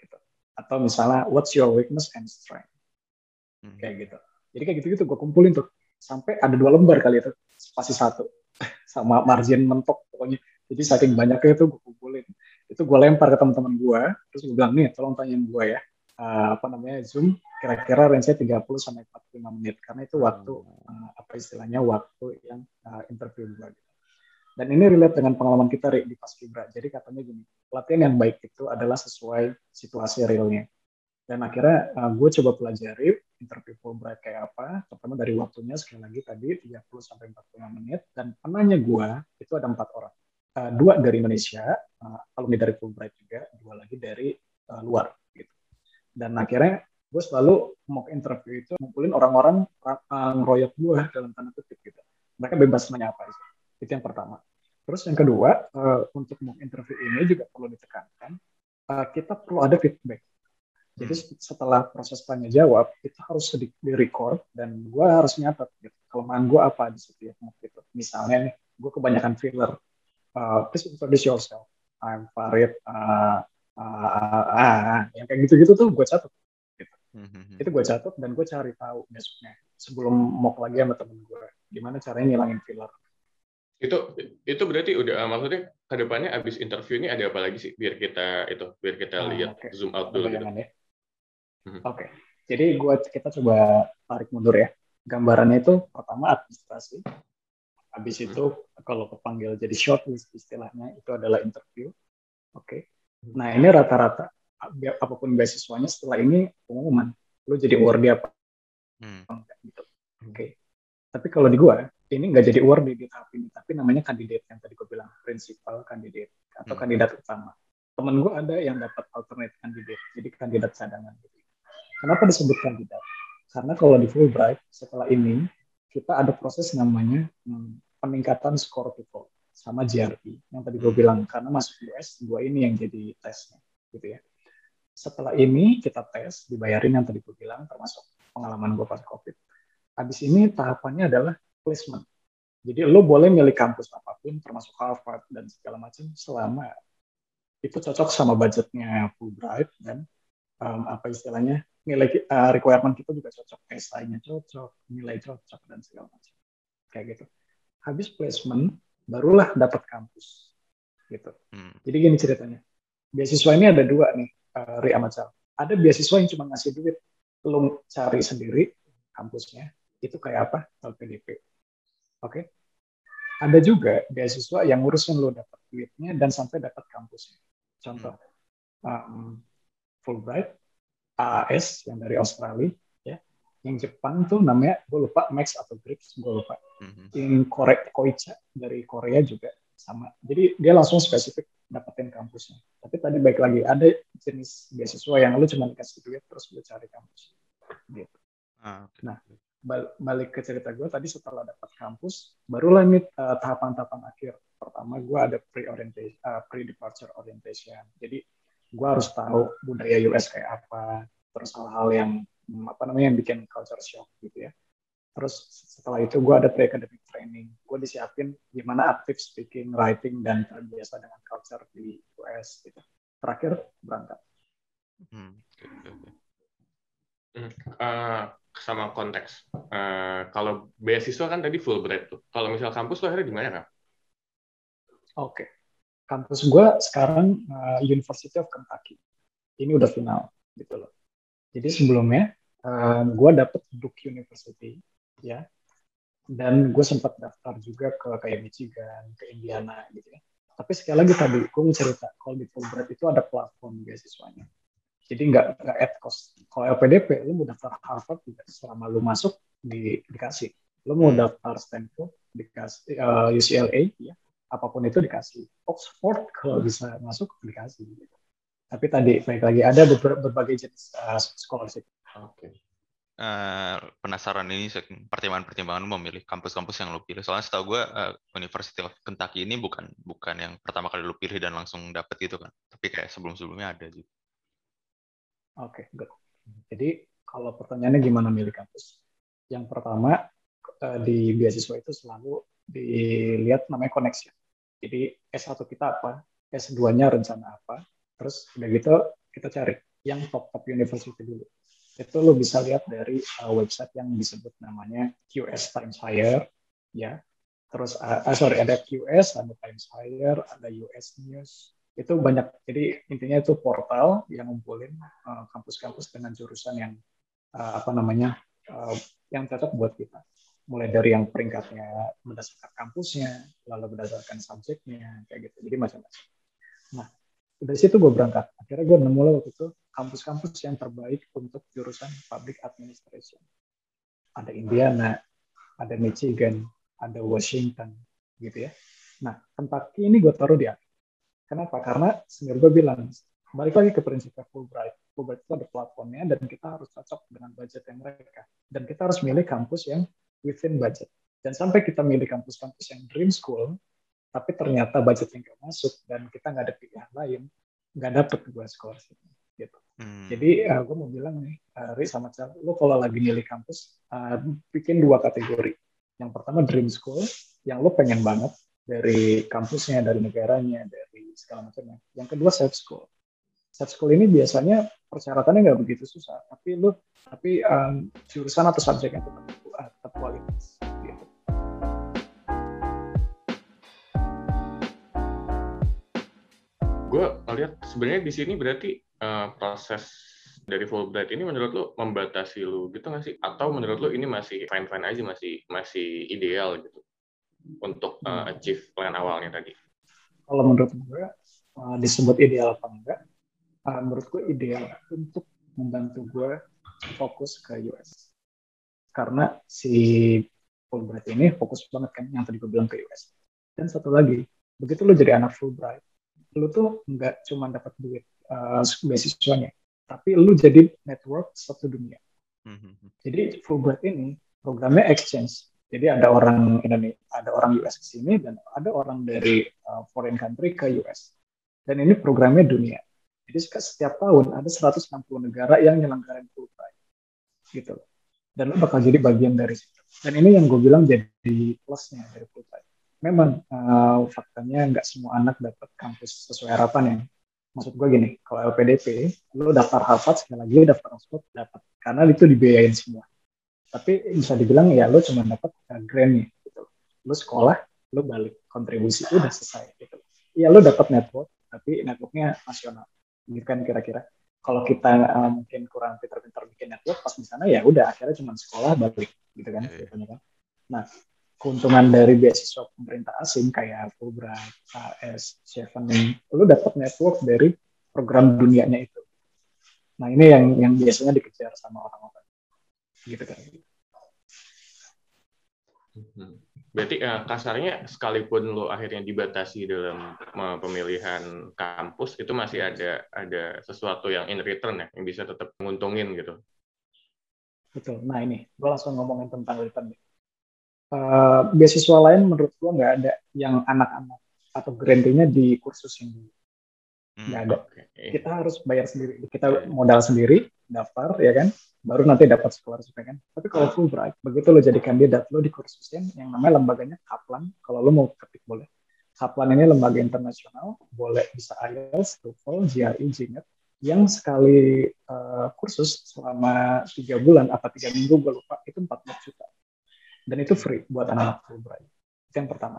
Gitu. Atau misalnya what's your weakness and strength? Hmm. Kayak gitu. Jadi kayak gitu-gitu gue kumpulin tuh sampai ada dua lembar kali itu spasi satu sama margin mentok pokoknya. Jadi saking banyaknya itu gue kumpulin. Itu gue lempar ke teman-teman gue, terus gue bilang nih tolong tanyain gue ya uh, apa namanya Zoom kira-kira range-nya 30 sampai 45 menit karena itu waktu uh, apa istilahnya waktu yang uh, interview gue gitu. Dan ini relate dengan pengalaman kita di pas Fibra. Jadi katanya gini, latihan yang baik itu adalah sesuai situasi realnya. Dan akhirnya uh, gue coba pelajari interview Fulbright kayak apa. Pertama dari waktunya sekali lagi tadi 30 sampai 45 menit dan penanya gue itu ada empat orang. Uh, dua dari Indonesia, uh, alumni dari Fulbright juga, dua lagi dari uh, luar. Dan akhirnya gue selalu mau interview itu ngumpulin orang-orang uh, ngeroyok gue dalam tanda kutip gitu. Mereka bebas nanya apa itu. Itu yang pertama. Terus yang kedua, uh, untuk mau interview ini juga perlu ditekankan, uh, kita perlu ada feedback jadi hmm. setelah proses tanya jawab itu harus di, di record dan gue harus nyatet gitu. kelemahan gue apa di setiap mock itu. Misalnya nih, gue kebanyakan filler. Uh, please introduce yourself. I'm Farid. Uh, uh, uh, uh, yang kayak gitu-gitu tuh gue catat. Gitu. Mm-hmm. Itu gue catat dan gue cari tahu besoknya sebelum mock lagi sama temen gue. Gimana caranya ngilangin filler. Itu itu berarti udah maksudnya ke depannya abis interview ini ada apa lagi sih biar kita itu biar kita ah, lihat okay. zoom out dulu gitu. Ya. Hmm. Oke, okay. jadi gua kita coba tarik mundur ya. Gambarannya itu pertama administrasi, habis hmm. itu kalau kepanggil jadi shortlist istilahnya itu adalah interview. Oke, okay. Hmm. nah ini rata-rata apa pun beasiswanya setelah ini pengumuman, lu jadi award apa? Hmm. Gitu. Oke, okay. tapi kalau di gua ini nggak jadi award di tahap ini, tapi namanya kandidat yang tadi gue bilang principal kandidat atau hmm. kandidat utama. Temen gue ada yang dapat alternate kandidat, jadi kandidat cadangan gitu. Kenapa disebut kandidat? Karena kalau di Fulbright setelah ini kita ada proses namanya hmm, peningkatan skor TOEFL sama GRE yang tadi gue hmm. bilang karena masuk US dua ini yang jadi tesnya gitu ya. Setelah ini kita tes dibayarin yang tadi gue bilang termasuk pengalaman gue pas COVID. Habis ini tahapannya adalah placement. Jadi lo boleh milih kampus apa pun termasuk Harvard dan segala macam selama itu cocok sama budgetnya Fulbright dan um, apa istilahnya nilai uh, requirement kita juga cocok, SI-nya cocok, nilai cocok dan segala macam. Kayak gitu. Habis placement, barulah dapat kampus. Gitu. Hmm. Jadi gini ceritanya. Beasiswa ini ada dua nih, uh, Ri Amacal. Ada beasiswa yang cuma ngasih duit, lo cari sendiri kampusnya. Itu kayak apa? LPDP. Oke? Okay? Ada juga beasiswa yang ngurusin lo dapat duitnya dan sampai dapat kampusnya. Contoh, um, Fulbright AAS yang dari Australia yang Jepang tuh namanya gue lupa Max atau Brix gue lupa. Mm-hmm. yang Korea Koicha dari Korea juga sama. Jadi dia langsung spesifik dapetin kampusnya. Tapi tadi baik lagi ada jenis beasiswa yang lu cuma dikasih duit terus lu cari kampus. Gitu. Ah, okay. nah balik ke cerita gue tadi setelah dapat kampus barulah nih uh, tahapan-tahapan akhir. Pertama gue ada pre orientation uh, pre departure orientation. Jadi gue harus tahu budaya US kayak apa terus hal-hal yang apa namanya yang bikin culture shock gitu ya. Terus setelah itu gue ada pre-academic training. Gue disiapin gimana aktif speaking writing dan terbiasa dengan culture di US gitu. Terakhir berangkat. Hmm. Uh, sama konteks. Uh, kalau beasiswa kan tadi full bread tuh. Kalau misal kampus lo akhirnya di mana kan oke. Okay kampus gue sekarang uh, University of Kentucky. Ini udah final gitu loh. Jadi sebelumnya eh, gue dapet Duke University ya, dan gue sempat daftar juga ke kayak Michigan, ke Indiana gitu ya. Tapi sekali lagi tadi gue mau cerita kalau di Fulbright itu ada platform beasiswanya. Jadi nggak nggak at cost. Kalau LPDP, lu mau daftar Harvard juga selama lu masuk di, dikasih. Lu mau daftar Stanford dikasih uh, eh, UCLA ya apa pun itu dikasih. Oxford kalau bisa masuk dikasih. Tapi tadi baik lagi ada berbagai jenis uh, scholarship. Oke. Okay. Uh, penasaran ini pertimbangan-pertimbangan memilih kampus-kampus yang lo pilih. Soalnya setahu gue uh, University of Kentucky ini bukan bukan yang pertama kali lo pilih dan langsung dapet gitu kan. Tapi kayak sebelum-sebelumnya ada juga. Oke, okay, good. Jadi kalau pertanyaannya gimana milih kampus? Yang pertama uh, di beasiswa itu selalu dilihat namanya koneksi. Jadi S1 kita apa, S2-nya rencana apa, terus udah gitu kita cari yang top-top university dulu. Itu lo bisa lihat dari uh, website yang disebut namanya QS Times Higher, ya. Terus, uh, uh, sorry, ada QS, ada Times Higher, ada US News. Itu banyak, jadi intinya itu portal yang ngumpulin uh, kampus-kampus uh, dengan jurusan yang, uh, apa namanya, uh, yang cocok buat kita mulai dari yang peringkatnya berdasarkan kampusnya, lalu berdasarkan subjeknya, kayak gitu. Jadi macam-macam. Nah, dari situ gue berangkat. Akhirnya gue nemu lo waktu itu kampus-kampus yang terbaik untuk jurusan public administration. Ada Indiana ada Michigan ada Washington gitu ya. Nah Kentucky ini gue taruh di atas. Kenapa? Karena senior gue bilang balik lagi ke prinsipnya Fulbright. Fulbright itu ada platformnya dan kita harus cocok dengan budget yang mereka. Dan kita harus milih kampus yang within budget. Dan sampai kita milih kampus-kampus yang dream school tapi ternyata budgetnya nggak masuk dan kita nggak ada pilihan lain nggak dapet gue scholarship gitu. Hmm. jadi uh, eh, gue mau bilang nih uh, Ri sama Cal lo kalau lagi milih kampus uh, bikin dua kategori. Yang pertama dream school yang lo pengen banget dari kampusnya dari negaranya dari segala macamnya. Yang kedua safe school. Safe school ini biasanya persyaratannya nggak begitu susah tapi lo tapi um, jurusan atau subjek yang tetap, tetap kualitas gue lihat sebenarnya di sini berarti uh, proses dari Fulbright ini menurut lo membatasi lo gitu nggak sih? Atau menurut lo ini masih fine fine aja masih masih ideal gitu untuk uh, achieve plan awalnya tadi? Kalau menurut gue uh, disebut ideal apa enggak? Uh, menurut gue ideal untuk membantu gue fokus ke US karena si Fulbright ini fokus banget kan yang tadi gue bilang ke US. Dan satu lagi, begitu lo jadi anak Fulbright, lu tuh nggak cuma dapat duit uh, beasiswanya, tapi lu jadi network satu dunia. Mm-hmm. Jadi Fulbright ini programnya exchange. Jadi ada orang Indonesia, ada orang US ke sini dan ada orang dari uh, foreign country ke US. Dan ini programnya dunia. Jadi setiap tahun ada 160 negara yang nyelenggarain Fulbright. Gitu. Dan lu bakal jadi bagian dari situ. Dan ini yang gue bilang jadi plusnya dari Fulbright memang uh, faktanya nggak semua anak dapat kampus sesuai harapan ya. Maksud gue gini, kalau LPDP, lo daftar Harvard sekali lagi daftar Oxford dapat, karena itu dibiayain semua. Tapi bisa dibilang ya lo cuma dapat uh, grantnya gitu. Lo sekolah, lo balik kontribusi udah selesai gitu. Iya lo dapat network, tapi networknya nasional. Gitu kan kira-kira. Kalau kita uh, mungkin kurang pintar-pintar bikin network pas di sana ya udah akhirnya cuma sekolah balik gitu kan. Yeah. Iya. kan. Nah keuntungan dari beasiswa pemerintah asing kayak Fulbright, AS, Chevening, lu dapat network dari program dunianya itu. Nah ini yang yang biasanya dikejar sama orang-orang, gitu kan. Berarti uh, kasarnya sekalipun lo akhirnya dibatasi dalam uh, pemilihan kampus itu masih ada ada sesuatu yang in return ya yang bisa tetap menguntungin gitu. Betul. Nah ini gue langsung ngomongin tentang return uh, beasiswa lain menurut gua nggak ada yang anak-anak atau grantinya di kursus ini. Hmm, nggak ada. okay. kita harus bayar sendiri. Kita modal sendiri daftar ya kan? Baru nanti dapat scholarship ya kan? Tapi kalau Fulbright begitu lo jadi kandidat lo di kursusin yang namanya lembaganya Kaplan. Kalau lo mau ketik boleh. Kaplan ini lembaga internasional boleh bisa IELTS, TOEFL, GRE, GMAT yang sekali uh, kursus selama tiga bulan apa tiga minggu gue lupa itu 14 juta dan itu free buat anak-anak Fulbright. Itu yang pertama.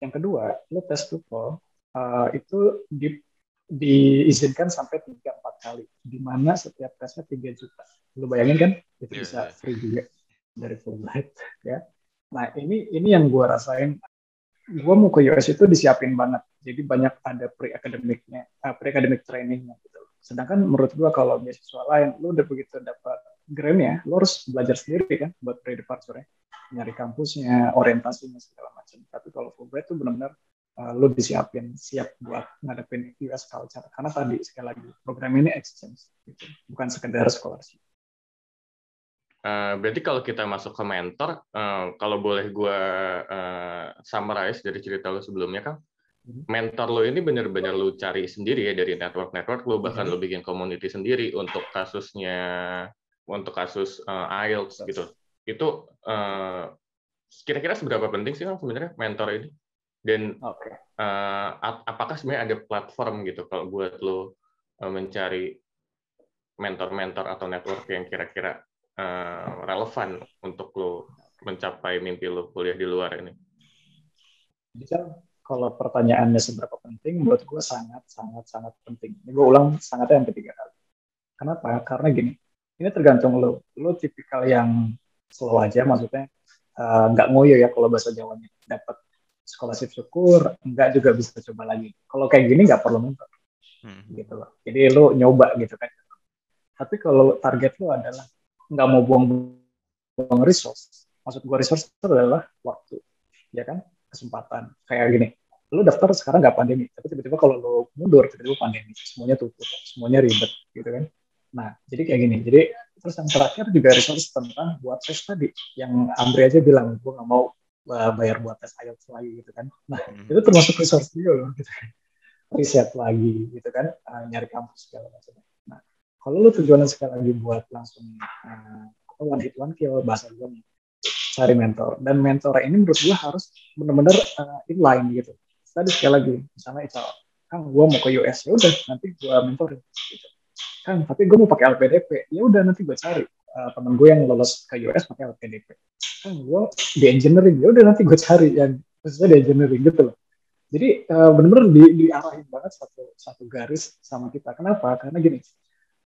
Yang kedua, lo tes TOEFL uh, itu di, diizinkan sampai 3-4 kali, di mana setiap tesnya 3 juta. Lo bayangin kan, itu yeah, bisa iya. free juga dari Fulbright. ya. Nah ini ini yang gue rasain. Gue mau ke US itu disiapin banget. Jadi banyak ada pre-academicnya, uh, pre-academic trainingnya gitu. Sedangkan menurut gue kalau beasiswa lain, lo udah begitu dapat grant ya, lo harus belajar sendiri kan buat pre-departure -nya nyari kampusnya, orientasinya segala macam. Tapi kalau Fulbright itu benar-benar uh, lu disiapin siap buat ngadepin US culture. Karena tadi sekali lagi program ini exchange, gitu. bukan sekedar scholarship. Uh, berarti kalau kita masuk ke mentor, uh, kalau boleh gue uh, summarize dari cerita lo sebelumnya, kan mentor lo ini benar-benar lo cari sendiri ya dari network-network lo, bahkan hmm. lo bikin community sendiri untuk kasusnya, untuk kasus uh, IELTS gitu itu eh, kira-kira seberapa penting sih kan sebenarnya mentor ini dan okay. uh, eh, apakah sebenarnya ada platform gitu kalau buat lo uh, mencari mentor-mentor atau network yang kira-kira uh, relevan untuk lo mencapai mimpi lo kuliah di luar ini? Bisa kalau pertanyaannya seberapa penting, buat gue sangat sangat sangat penting. Ini gue ulang sangatnya yang ketiga kali. Kenapa? Karena gini, ini tergantung lo. Lo tipikal yang slow aja maksudnya eh, nggak uh, ngoyo ya kalau bahasa Jawanya. Dapat scholarship syukur enggak juga bisa coba lagi. Kalau kayak gini nggak perlu mentor hmm. gitu loh. Jadi lo nyoba gitu kan. Tapi kalau target lo adalah nggak mau buang buang resource maksud gue resource itu adalah waktu ya kan? Kesempatan. Kayak gini. Lu daftar sekarang nggak pandemi tapi tiba-tiba kalau lu mundur tiba-tiba pandemi. Semuanya tutup semuanya ribet gitu kan nah jadi kayak gini. Jadi terus yang terakhir juga resource tentang buat tes tadi. Yang Andre aja bilang gue nggak mau uh, bayar buat tes IELTS lagi gitu kan. Nah hmm. itu termasuk resource juga loh gitu kan. Riset lagi gitu kan. Uh, nyari kampus segala macam. Nah kalau lu tujuannya sekali lagi buat langsung uh, one hit one kill bahasa gue nih cari mentor. Dan mentor ini menurut gue harus benar-benar uh, inline gitu. Tadi sekali lagi misalnya itu kan gue mau ke US ya udah nanti gue mentorin gitu kan tapi gue mau pakai LPDP ya udah nanti gue cari. Uh, temen gue yang lolos ke US pakai LPDP kan gue di engineering ya udah nanti gue cari yang khususnya di engineering gitu loh. Jadi uh, bener-bener di, diarahin banget satu satu garis sama kita. Kenapa? Karena gini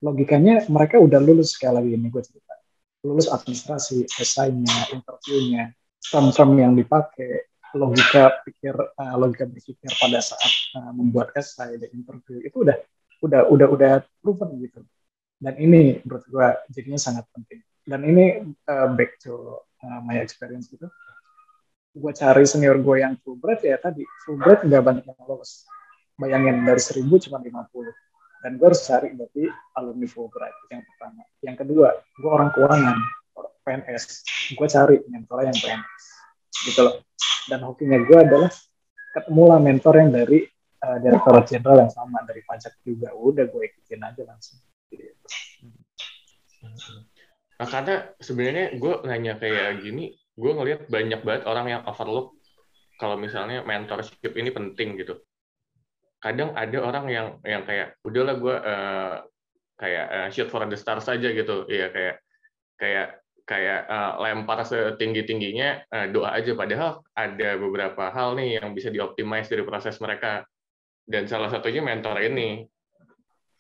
logikanya mereka udah lulus sekali lagi ini gue cerita. Lulus administrasi esainya interviewnya term-term yang dipakai logika pikir uh, logika berpikir pada saat uh, membuat esai dan interview itu udah udah udah udah proven gitu. Dan ini menurut gue jadinya sangat penting. Dan ini uh, back to uh, my experience gitu. Gue cari senior gue yang Fulbright ya tadi Fulbright nggak banyak yang lolos. Bayangin dari seribu cuma 50 dan gue harus cari berarti alumni Fulbright yang pertama. Yang kedua gue orang keuangan PNS gue cari mentor yang PNS gitu loh. Dan hokinya gue adalah ketemulah mentor yang dari uh, direktorat jenderal yang sama dari pajak juga. Udah gue ikutin aja langsung. Nah karena sebenarnya gue nanya kayak gini gue ngelihat banyak banget orang yang overlook kalau misalnya mentorship ini penting gitu. Kadang ada orang yang yang kayak udahlah gue uh, kayak uh, shoot for the stars saja gitu. Ya kayak kayak kayak uh, lempar setinggi tingginya uh, doa aja. Padahal ada beberapa hal nih yang bisa dioptimize dari proses mereka dan salah satunya mentor ini.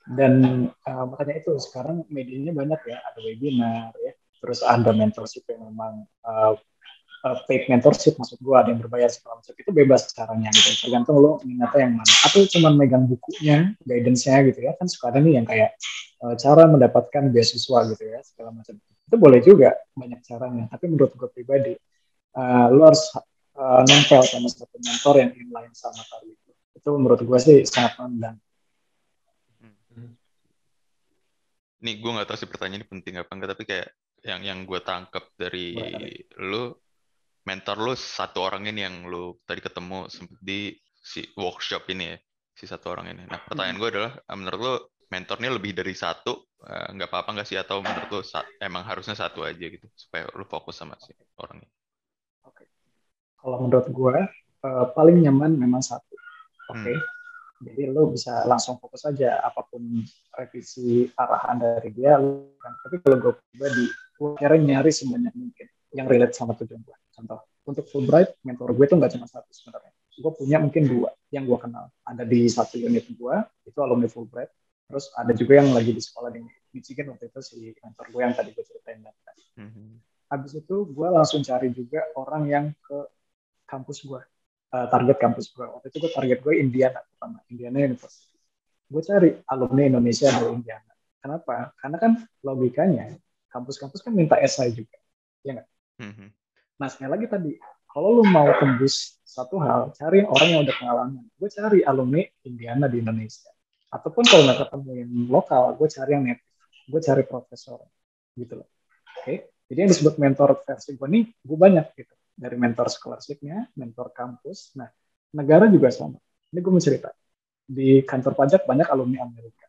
Dan uh, makanya itu sekarang medianya banyak ya. Ada webinar ya. Terus ada mentorship yang memang uh, uh, paid mentorship maksud gue ada yang berbayar segala macam. Itu bebas caranya gitu. Tergantung lo minatnya yang mana. Atau cuma megang bukunya guidance-nya gitu ya. Kan ada nih yang kayak uh, cara mendapatkan beasiswa gitu ya segala macam. Itu boleh juga banyak caranya. Tapi menurut gue pribadi uh, lo harus uh, nempel sama satu mentor yang inline sama tadi itu menurut gue sih sangat rendah. Nih gue nggak tahu sih pertanyaan ini penting apa enggak tapi kayak yang yang gue tangkap dari lu mentor lu satu orang ini yang lu tadi ketemu di si workshop ini ya si satu orang ini. Nah pertanyaan hmm. gue adalah eh, menurut lu mentornya lebih dari satu eh, nggak uh, apa-apa nggak sih atau menurut lu emang harusnya satu aja gitu supaya lu fokus sama si orang ini. Oke. Kalau menurut gue uh, paling nyaman memang satu Oke. Okay? Hmm. Jadi lo bisa langsung fokus aja apa pun revisi arahan dari dia. Kan. Tapi kalau gue pribadi, gue kira nyari sebanyak mungkin yang relate sama tujuan gue. Contoh, untuk Fulbright, mentor gue itu nggak cuma satu sebenarnya. Gue punya mungkin dua yang gue kenal. Ada di satu unit gue, itu alumni Fulbright. Terus ada juga yang lagi di sekolah di Michigan waktu itu si mentor gue yang tadi gue ceritain. Mm-hmm. Habis itu gue langsung cari juga orang yang ke kampus gue uh, target kampus gue waktu itu gue target gue Indiana pertama Indiana University. Gue cari alumni Indonesia dari Indiana. Kenapa? Karena kan logikanya kampus-kampus kan minta esai juga ya nggak? Mm-hmm. nah sekali lagi tadi kalau lu mau tembus satu hal cari orang yang udah pengalaman. Gue cari alumni Indiana di Indonesia. Ataupun kalau nggak ketemu yang lokal gue cari yang native. Gue cari profesor gitu loh. Oke? Okay? jadi yang disebut mentor versi gue nih gue banyak gitu dari mentor scholarship-nya, mentor kampus. Nah, negara juga sama. Ini gue mau cerita. Di kantor pajak banyak alumni Amerika.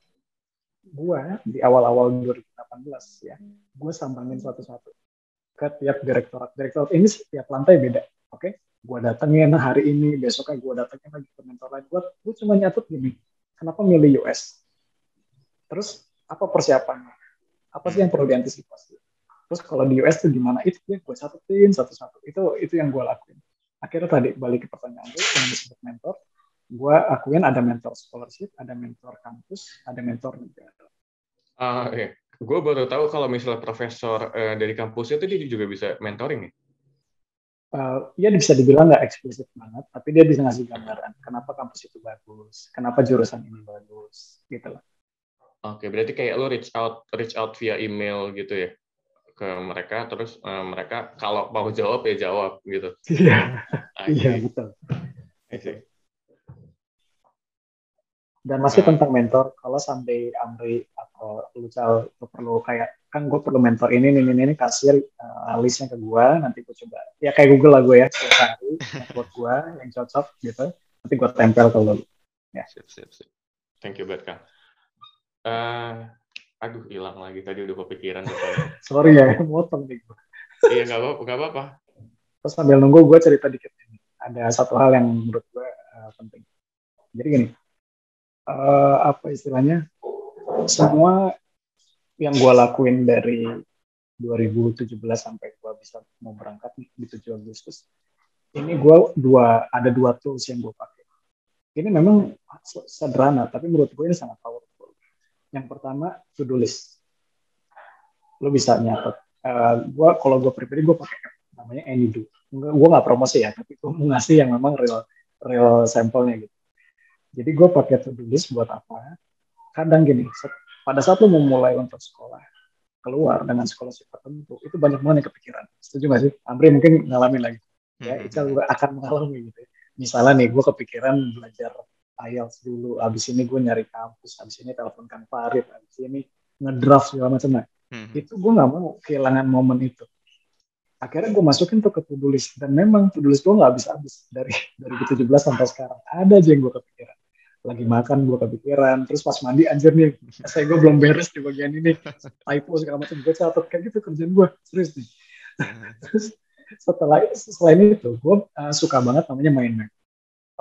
Gue di awal-awal 2018 ya, gue sambangin satu-satu ke tiap direktorat. Direktorat ini setiap lantai beda. Oke, okay? gue datengin hari ini, besoknya gue datengin lagi ke mentor lain. Gue, gue cuma nyatut gini, kenapa milih US? Terus apa persiapannya? Apa sih yang perlu diantisipasi? Terus kalau di US tuh gimana? Itu ya gue catetin satu-satu. Itu itu yang gue lakuin. Akhirnya tadi balik ke pertanyaan gue yang disebut mentor gue akuin ada mentor scholarship ada mentor kampus ada mentor negara. Ah iya. gue baru tahu kalau misalnya profesor uh, dari kampus itu dia juga bisa mentoring nih. Uh, ya bisa dibilang nggak eksplisit banget, tapi dia bisa ngasih gambaran kenapa kampus itu bagus, kenapa jurusan ini bagus, gitu loh. Oke, berarti kayak lo reach out reach out via email gitu ya ke mereka, terus uh, mereka kalau mau jawab ya jawab gitu. Iya, iya betul. Dan masih tentang mentor, kalau sampai Amri atau Lucal perlu kayak kan gue perlu mentor ini ini ini, ini kasih uh, listnya ke gue nanti gue coba. Ya kayak Google lah gue ya cari buat gue yang cocok gitu. Nanti gue tempel ke lo ya. Sip sip sip. Thank you kang uh, aduh hilang lagi. Tadi udah kepikiran sorry ya motong nih gue iya nggak apa nggak apa terus sambil nunggu gue cerita dikit ini ada satu hal yang menurut gue uh, penting. Jadi gini uh, apa istilahnya? Semua yang gue lakuin dari 2017 sampai gue bisa mau berangkat di 7 Agustus ini gue dua ada dua tools yang gue pakai. Ini memang sederhana tapi menurut gue ini sangat powerful yang pertama to do list. Lo bisa nyatet. Uh, gue kalau gue pribadi gue pakai namanya Anydo. Gue nggak promosi ya tapi gue mau ngasih yang memang real real sampelnya gitu. Jadi gue pakai to do list buat apa? Kadang gini pada saat lo mau mulai untuk sekolah keluar dengan sekolah tertentu itu banyak banget yang kepikiran. Setuju gak sih? Amri mungkin ngalamin lagi. Ya hmm. Ical juga akan mengalami gitu ya. misalnya nih gue kepikiran belajar IELTS dulu. Abis ini gue nyari kampus. Abis ini teleponkan Farid. Abis ini ngedraft segala macam nah hmm. itu gue nggak mau kehilangan momen itu. Akhirnya gue masukin tuh ke to list. Dan memang to list gue nggak habis-habis. Dari dari 2017 sampai sekarang. Ada aja yang gue kepikiran. Lagi makan gue kepikiran. Terus pas mandi anjir nih saya gue belum beres di bagian ini. Typo segala macam. Gue catat kayak gitu kerjaan gue serius nih. Terus setelah selain itu gue uh, suka banget namanya mind map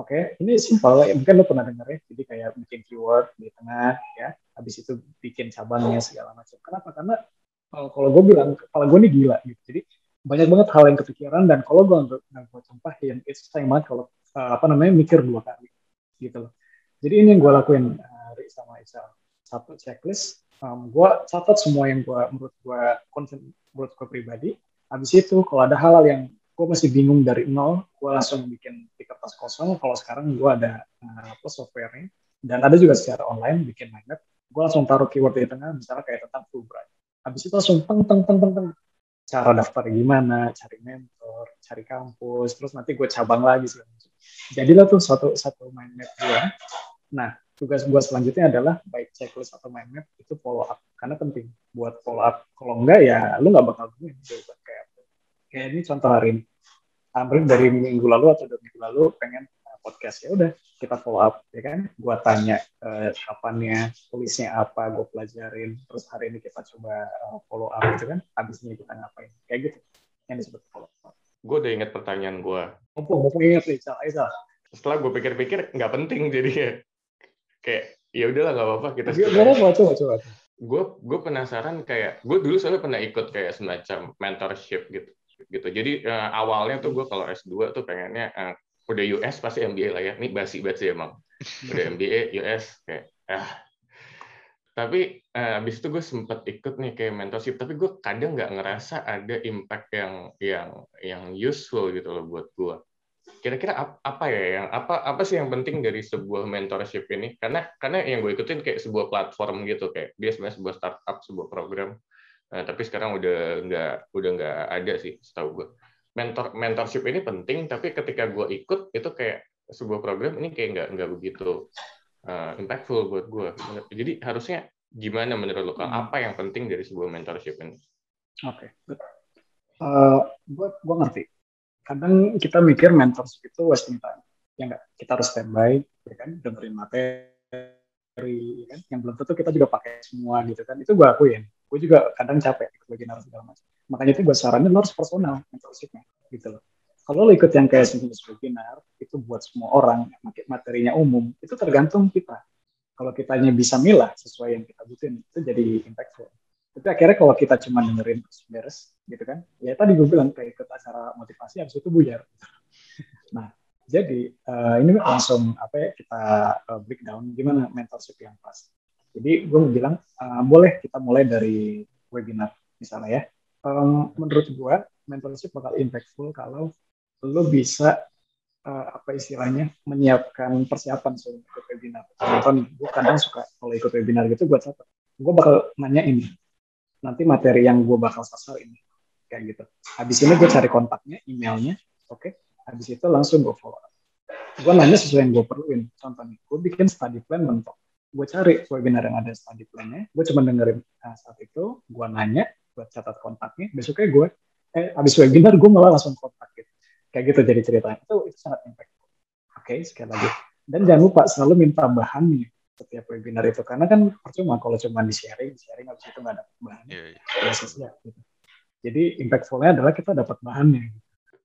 oke okay? ini simpel ya mungkin lo pernah denger ya jadi kayak bikin keyword di tengah ya habis itu bikin cabangnya segala macam kenapa karena uh, kalau gue bilang kepala gue nih gila gitu jadi banyak banget hal yang kepikiran dan kalau gue nggak gue yang itu sayang kalau uh, apa namanya mikir dua kali gitu loh jadi ini yang gue lakuin uh, sama Isal. Satu checklist, um, gue catat semua yang gue menurut gue konsen menurut gue pribadi. Habis itu kalau ada hal-hal yang gue masih bingung dari nol, gue langsung bikin di kertas kosong. Kalau sekarang gue ada uh, plus software-nya dan ada juga secara online bikin mind map. Gue langsung taruh keyword di tengah, misalnya kayak tentang Fulbright. Habis itu langsung teng teng teng teng teng cara daftar gimana, cari mentor, cari kampus, terus nanti gue cabang lagi segala macam. Jadilah tuh satu satu mind map gue Nah, tugas gue selanjutnya adalah baik checklist atau mind map itu follow up karena penting buat follow up. Kalau enggak ya lu nggak bakal nemuin jawaban kayak ini contoh hari ini. Amrin dari minggu lalu atau dua minggu lalu pengen uh, podcast ya udah kita follow up ya kan. Gua tanya uh, kapannya, tulisnya apa, gue pelajarin. Terus hari ini kita coba uh, follow up gitu kan. Habis ini kita ngapain? Kayak gitu yang disebut follow up. Gue udah inget pertanyaan gue. Mumpung, mumpung inget nih, salah, Setelah gue pikir-pikir nggak penting jadinya kayak ya udahlah nggak apa-apa kita Gak apa coba coba. Gue gue penasaran kayak gue dulu soalnya pernah ikut kayak semacam mentorship gitu gitu. Jadi uh, awalnya tuh gue kalau S2 tuh pengennya uh, udah US pasti MBA lah ya. Ini basi-basi emang. Udah MBA US kayak ah tapi uh, abis itu gue sempat ikut nih kayak mentorship tapi gue kadang nggak ngerasa ada impact yang yang yang useful gitu loh buat gue kira-kira apa ya yang apa apa sih yang penting dari sebuah mentorship ini karena karena yang gue ikutin kayak sebuah platform gitu kayak dia sebenarnya sebuah startup sebuah program uh, tapi sekarang udah nggak udah nggak ada sih setahu gue mentor mentorship ini penting tapi ketika gue ikut itu kayak sebuah program ini kayak nggak nggak begitu uh, impactful buat gue jadi harusnya gimana menurut lo? Hmm. apa yang penting dari sebuah mentorship ini? Oke okay. uh, gue gue ngerti. Kadang kita mikir mentorship itu wasting time ya enggak kita harus standby ya kan? Dengerin materi ya kan? Yang belum tentu kita juga pakai semua gitu kan? Itu gue akuin gue juga kadang capek ikut webinar segala macam. Makanya itu gue saranin lo harus personal mentorshipnya gitu loh. Kalau lo ikut yang kayak jenis webinar itu buat semua orang materinya umum itu tergantung kita. Kalau kitanya bisa milah sesuai yang kita butuhin itu jadi impactful. Tapi akhirnya kalau kita cuma dengerin beres gitu kan ya tadi gue bilang kayak ikut acara motivasi habis itu buyar. Nah jadi uh, ini langsung apa ya kita uh, breakdown gimana mentorship yang pas jadi gue bilang uh, boleh kita mulai dari webinar misalnya ya um, menurut gue mentorship bakal impactful kalau lo bisa uh, apa istilahnya menyiapkan persiapan sebelum ikut webinar. Contoh nih, gue kadang suka kalau ikut webinar gitu gue catat, gue bakal nanya ini, nanti materi yang gue bakal sasar ini, kayak gitu. Habis ini gue cari kontaknya, emailnya, oke. Okay? Habis itu langsung gue follow up. Gue nanya sesuai yang gue perluin. Contoh nih, gue bikin study plan mentok. Gue cari webinar yang ada study plan-nya, gue cuma dengerin nah, saat itu, gue nanya, gue catat kontaknya, besoknya gue, eh, habis webinar gue malah langsung kontak gitu. Kayak gitu jadi ceritanya. Itu itu sangat impactful. Oke okay, sekali lagi. Dan jangan lupa selalu minta bahannya setiap webinar itu. Karena kan percuma kalau cuma di sharing sharing habis itu nggak dapat bahannya yeah, yeah. ya gitu. jadi impactfulnya adalah kita dapat bahannya.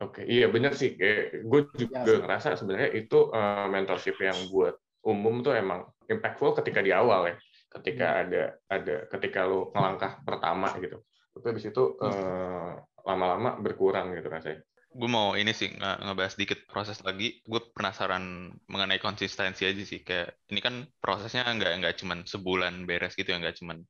Oke, okay, iya benar sih. Kayak gue juga ya, ngerasa sebenarnya itu uh, mentorship yang buat umum tuh emang impactful ketika di awal ya. Ketika hmm. ada ada ketika lu ngelangkah pertama gitu. Tapi habis itu uh, lama-lama berkurang gitu rasanya gue mau ini sih nge ngebahas dikit proses lagi. Gue penasaran mengenai konsistensi aja sih. Kayak ini kan prosesnya nggak nggak cuman sebulan beres gitu ya, nggak cuman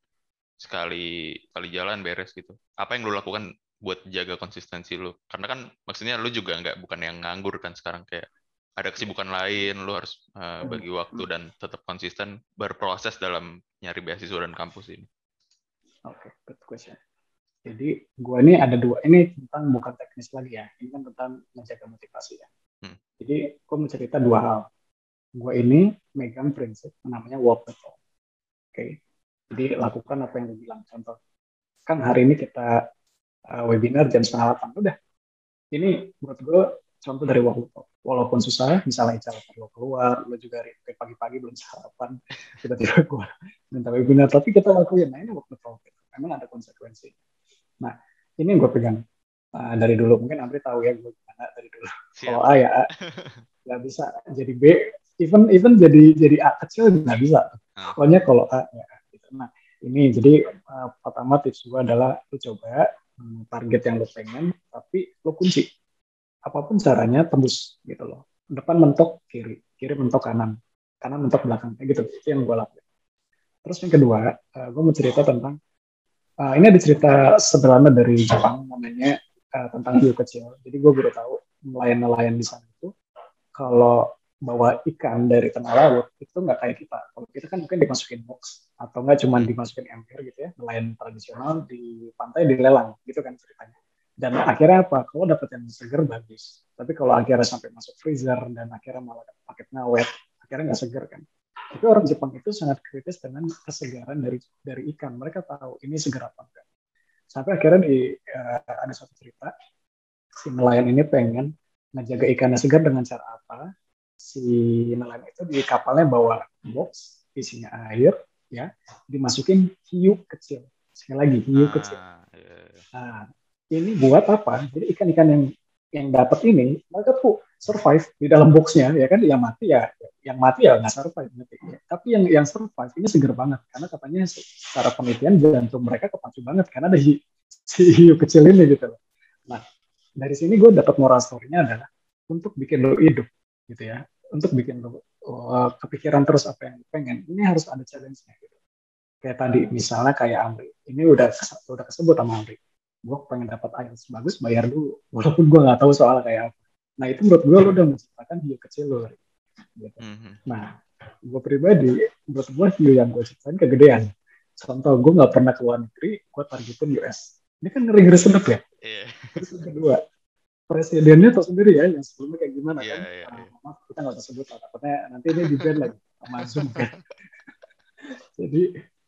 sekali kali jalan beres gitu. Apa yang lo lakukan buat jaga konsistensi lo? Karena kan maksudnya lo juga nggak bukan yang nganggur kan sekarang kayak ada kesibukan lain, lo harus uh, bagi waktu dan tetap konsisten berproses dalam nyari beasiswa dan kampus ini. Oke, okay, good question. Jadi gue ini ada dua, ini tentang bukan teknis lagi ya, ini kan tentang menjaga motivasi ya. Hmm. Jadi gue mau cerita dua hal. Gue ini megang prinsip namanya walk the talk. Oke, okay? jadi lakukan apa yang dibilang. Contoh, kan hari ini kita uh, webinar jam setengah delapan, udah. Ini menurut gue contoh dari talk. Walaupun susah, misalnya cara lo keluar, lo juga pagi-pagi belum sarapan, tiba-tiba gue minta webinar, tapi kita lakuin. Nah ini the talk. Memang ada konsekuensi Nah, ini yang gue pegang uh, dari dulu. Mungkin Amri tahu ya gue gimana dari dulu. Kalau A ya A, nggak bisa. Jadi B, even even jadi jadi A kecil nggak bisa. Ah. Pokoknya kalau A ya A. Gitu. Nah, ini jadi uh, pertama tips gue adalah lu coba um, target yang lu pengen, tapi lu kunci. Apa pun caranya tembus gitu loh. Depan mentok kiri, kiri mentok kanan, kanan mentok belakang. Kayak gitu. Itu yang gue lakuin. Terus yang kedua, uh, gue mau cerita tentang Uh, ini ada cerita sederhana dari Jepang namanya uh, tentang hiu kecil. Jadi gue baru tahu nelayan-nelayan di sana itu kalau bawa ikan dari tengah laut itu nggak kayak kita. Kalau kita kan mungkin dimasukin box atau nggak cuma dimasukin ember gitu ya. Nelayan tradisional di pantai dilelang gitu kan ceritanya. Dan akhirnya apa? Kalau dapat yang seger bagus. Tapi kalau akhirnya sampai masuk freezer dan akhirnya malah paket ngawet, akhirnya nggak seger kan. Tapi orang Jepang itu sangat kritis dengan kesegaran dari dari ikan. Mereka tahu ini segar apa enggak. Sampai akhirnya di uh, ada satu cerita si nelayan ini pengen ngejaga ikannya segar dengan cara apa? Si nelayan itu di kapalnya bawa box isinya air, ya, dimasukin hiu kecil. Sekali lagi hiu ah, kecil. Iya, iya. Nah, ini buat apa? Jadi ikan-ikan yang yang dapat ini mereka tuh survive di dalam boxnya ya kan? Yang mati ya yang mati ya nggak survive tapi yang yang survive ini seger banget karena katanya secara penelitian jantung mereka kepacu banget karena ada si hiu kecil ini gitu loh. Nah dari sini gue dapat moral story-nya adalah untuk bikin lo hidup gitu ya. Untuk bikin lo uh, kepikiran terus apa yang pengen ini harus ada challenge-nya gitu. Kayak tadi misalnya kayak Amri. Ini udah udah kesebut sama Amri gue pengen dapat IELTS bagus bayar dulu walaupun gue nggak tahu soal kayak apa nah itu menurut gue lo udah menciptakan hiu kecil lo gitu. mm-hmm. nah gue pribadi menurut gue hiu yang gue ciptain kegedean contoh gue nggak pernah ke luar negeri gue targetin US ini kan ngeri ngeri sedap ya yeah. terus yang kedua presidennya tau sendiri ya yang sebelumnya kayak gimana yeah, kan yeah, yeah. Nah, maaf kita nggak usah sebut lah takutnya nanti ini di band lagi sama Zoom kan jadi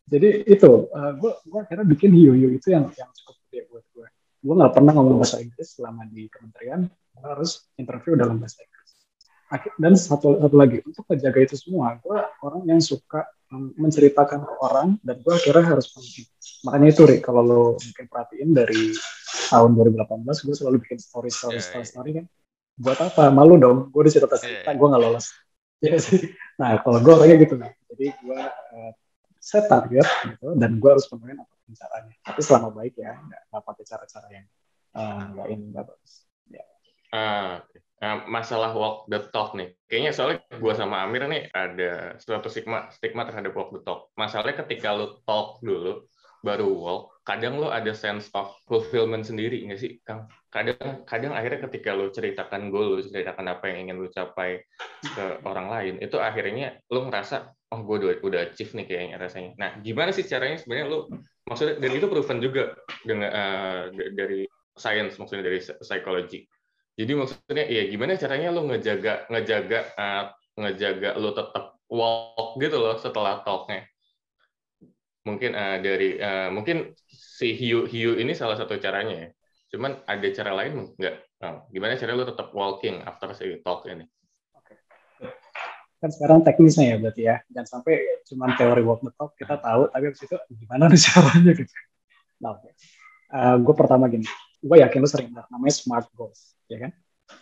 jadi itu uh, gue gue akhirnya bikin hiu hiu itu yang yang cukup gede buat gue gue nggak pernah ngomong bahasa Inggris selama di kementerian. Gue harus interview dalam bahasa Inggris. Dan satu satu lagi untuk menjaga itu semua gue orang yang suka menceritakan ke orang dan gue akhirnya harus penting makanya itu Rik kalau lo mungkin perhatiin dari tahun 2018 gue selalu bikin story story yeah, story, yeah. story kan. Buat apa? Malu dong. Gue cerita cerita yeah, yeah. gue nggak lolos. Ya sih. Nah kalau gue orangnya gitu nih jadi gue uh, set target gitu dan gue harus penuhin apa pun caranya. Tapi selama baik ya nggak pakai cara-cara yang uh, nggak ini nggak bagus. Ya. Uh, masalah walk the talk nih. Kayaknya soalnya gue sama Amir nih ada suatu stigma stigma terhadap walk the talk. Masalahnya ketika lu talk dulu baru walk, kadang lo ada sense of fulfillment sendiri nggak sih, Kang? Kadang, kadang akhirnya ketika lo ceritakan goal, lo ceritakan apa yang ingin lo capai ke orang lain, itu akhirnya lo ngerasa, oh gue udah, udah achieve nih kayaknya rasanya. Nah, gimana sih caranya sebenarnya lo, maksudnya, dan itu proven juga dengan uh, dari science, maksudnya dari psikologi. Jadi maksudnya, ya gimana caranya lo ngejaga, ngejaga, uh, ngejaga lo tetap walk gitu loh setelah talknya mungkin uh, dari uh, mungkin si hiu hiu ini salah satu caranya ya. Cuman ada cara lain nggak? Oh, gimana cara lu tetap walking after si talk ini? Kan sekarang teknisnya ya berarti ya. Jangan sampai cuma teori walk the talk kita tahu, tapi habis itu gimana caranya gitu. Nah. Okay. Uh, eh, gue pertama gini, gue yakin lu sering dengar namanya smart goals, ya kan?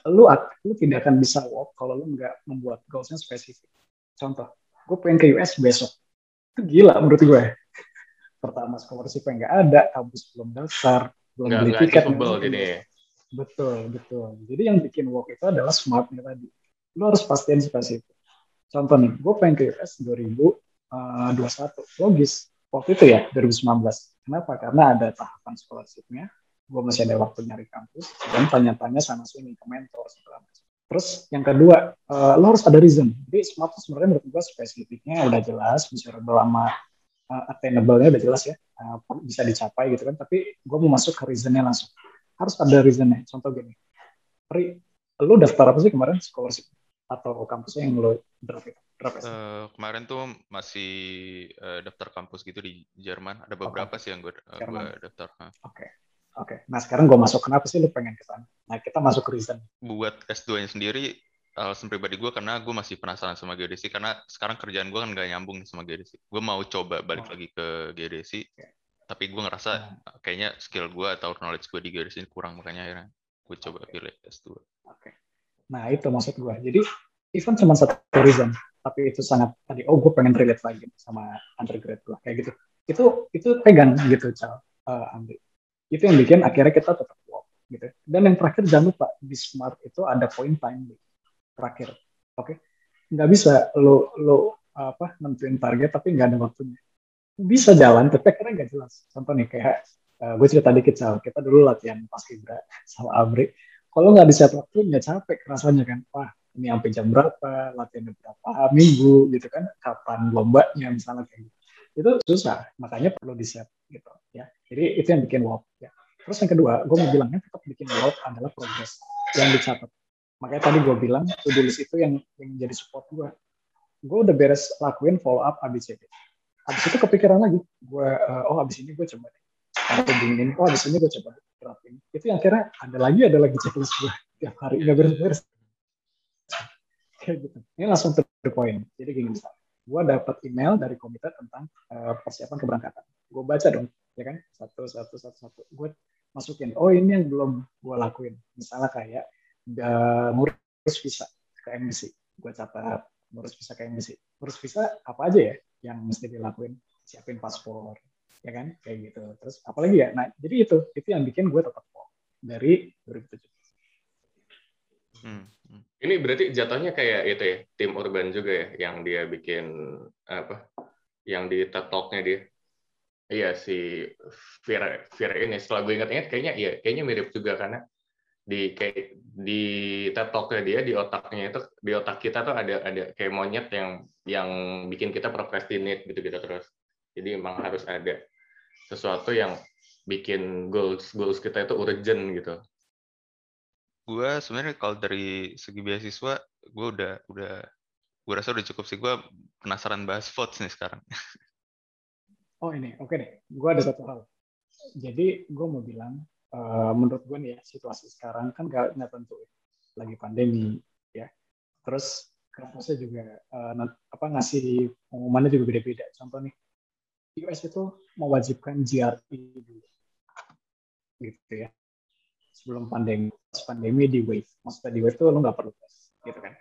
Lu, lu tidak akan bisa walk kalau lu nggak membuat goalsnya spesifik. Contoh, gue pengen ke US besok. Itu gila menurut gue pertama scholarship nggak ada, kampus belum daftar, belum nggak, beli nggak tiket. Jadi. Betul, betul. Jadi yang bikin work itu adalah smartnya tadi. Lo harus pastiin spesifik. Contoh nih, gue pengen ke US 2021. Logis. Waktu itu ya, 2019. Kenapa? Karena ada tahapan scholarshipnya. Gue masih ada waktu nyari kampus. Dan tanya-tanya sama sini ke mentor. Segala Terus yang kedua, uh, lo harus ada reason. Jadi smart itu sebenarnya menurut gue spesifiknya udah jelas, bisa lama uh, attainable-nya udah jelas ya, uh, bisa dicapai gitu kan. Tapi gue mau masuk ke reason-nya langsung. Harus ada reason-nya. Contoh gini, Ri, lu daftar apa sih kemarin scholarship atau kampusnya yang lo draft itu? Uh, kemarin tuh masih uh, daftar kampus gitu di Jerman. Ada beberapa okay. sih yang gue uh, daftar. Oke. Okay. Oke, okay. nah sekarang gue masuk kenapa sih lu pengen ke sana? Nah kita masuk ke reason. Buat S2-nya sendiri, alasan pribadi gue karena gue masih penasaran sama geodesi karena sekarang kerjaan gue kan gak nyambung sama geodesi. Gue mau coba balik oh. lagi ke geodesi, okay. tapi gue ngerasa hmm. kayaknya skill gue atau knowledge gue di geodesi ini kurang makanya akhirnya gue coba okay. pilih S2. Oke. Okay. Nah itu maksud gue. Jadi even cuma satu reason, tapi itu sangat tadi oh gue pengen relate lagi sama undergrad gue kayak gitu. Itu itu pegang gitu cal uh, ambil. Itu yang bikin akhirnya kita tetap walk gitu. Dan yang terakhir jangan lupa di smart itu ada point time terakhir. Oke? Okay? nggak bisa lo lo apa nentuin target tapi nggak ada waktunya. Bisa jalan tapi akhirnya nggak jelas. Contoh nih kayak uh, gue cerita dikit soal kita dulu latihan pas kibra sama Abri kalau nggak bisa waktu nggak capek rasanya kan. Wah ini sampai jam berapa latihan berapa minggu gitu kan. Kapan lombanya misalnya kayak gitu. Itu susah makanya perlu disiap gitu ya. Jadi itu yang bikin walk ya. Terus yang kedua gue mau bilangnya tetap bikin walk adalah progres yang dicatat makanya tadi gue bilang to do list itu yang yang jadi support gue gue udah beres lakuin follow up ABCD habis itu kepikiran lagi. Gue uh, oh habis ini gue coba atau dingin oh habis ini gue coba terapin. Itu yang akhirnya ada lagi ada lagi checklist gue tiap hari nggak beres-beres kayak gitu. Ini langsung to the point. Jadi gini misalnya gue dapat email dari komite tentang uh, persiapan keberangkatan. Gue baca dong ya kan? Satu satu satu satu. Gue masukin oh ini yang belum gue lakuin. Misalnya kayak udah ngurus visa ke embassy gue catat ngurus visa ke embassy ngurus visa apa aja ya yang mesti dilakuin? Siapin paspor ya kan? Kayak gitu. Terus apalagi ya? Nah jadi itu itu yang bikin gue tetap kok dari 2017 hmm, hmm. ini berarti jatuhnya kayak itu ya tim urban juga ya yang dia bikin apa yang di talknya dia. Iya si Fira Fira ini setelah gue ingat-ingat kayaknya iya kayaknya mirip juga karena di kayak di TED Talk-nya dia di otaknya itu di otak kita tuh ada ada kayak monyet yang yang bikin kita procrastinate gitu-gitu terus. Jadi emang harus ada sesuatu yang bikin goals goals kita itu urgent gitu. Gue sebenarnya kalau dari segi beasiswa gue udah udah gue rasa udah cukup sih gue penasaran bahas votes nih sekarang. Oh ini oke okay deh. Gue ada satu hal. Jadi gue mau bilang uh, menurut gue nih ya situasi sekarang kan gak, nggak tentu lagi pandemi ya. Terus kampusnya juga uh, apa ngasih pengumumannya juga beda-beda. Contoh nih US itu mewajibkan GRE dulu gitu ya. Sebelum pandemi pandemi di wave maksudnya di wave itu lo nggak perlu tes gitu kan.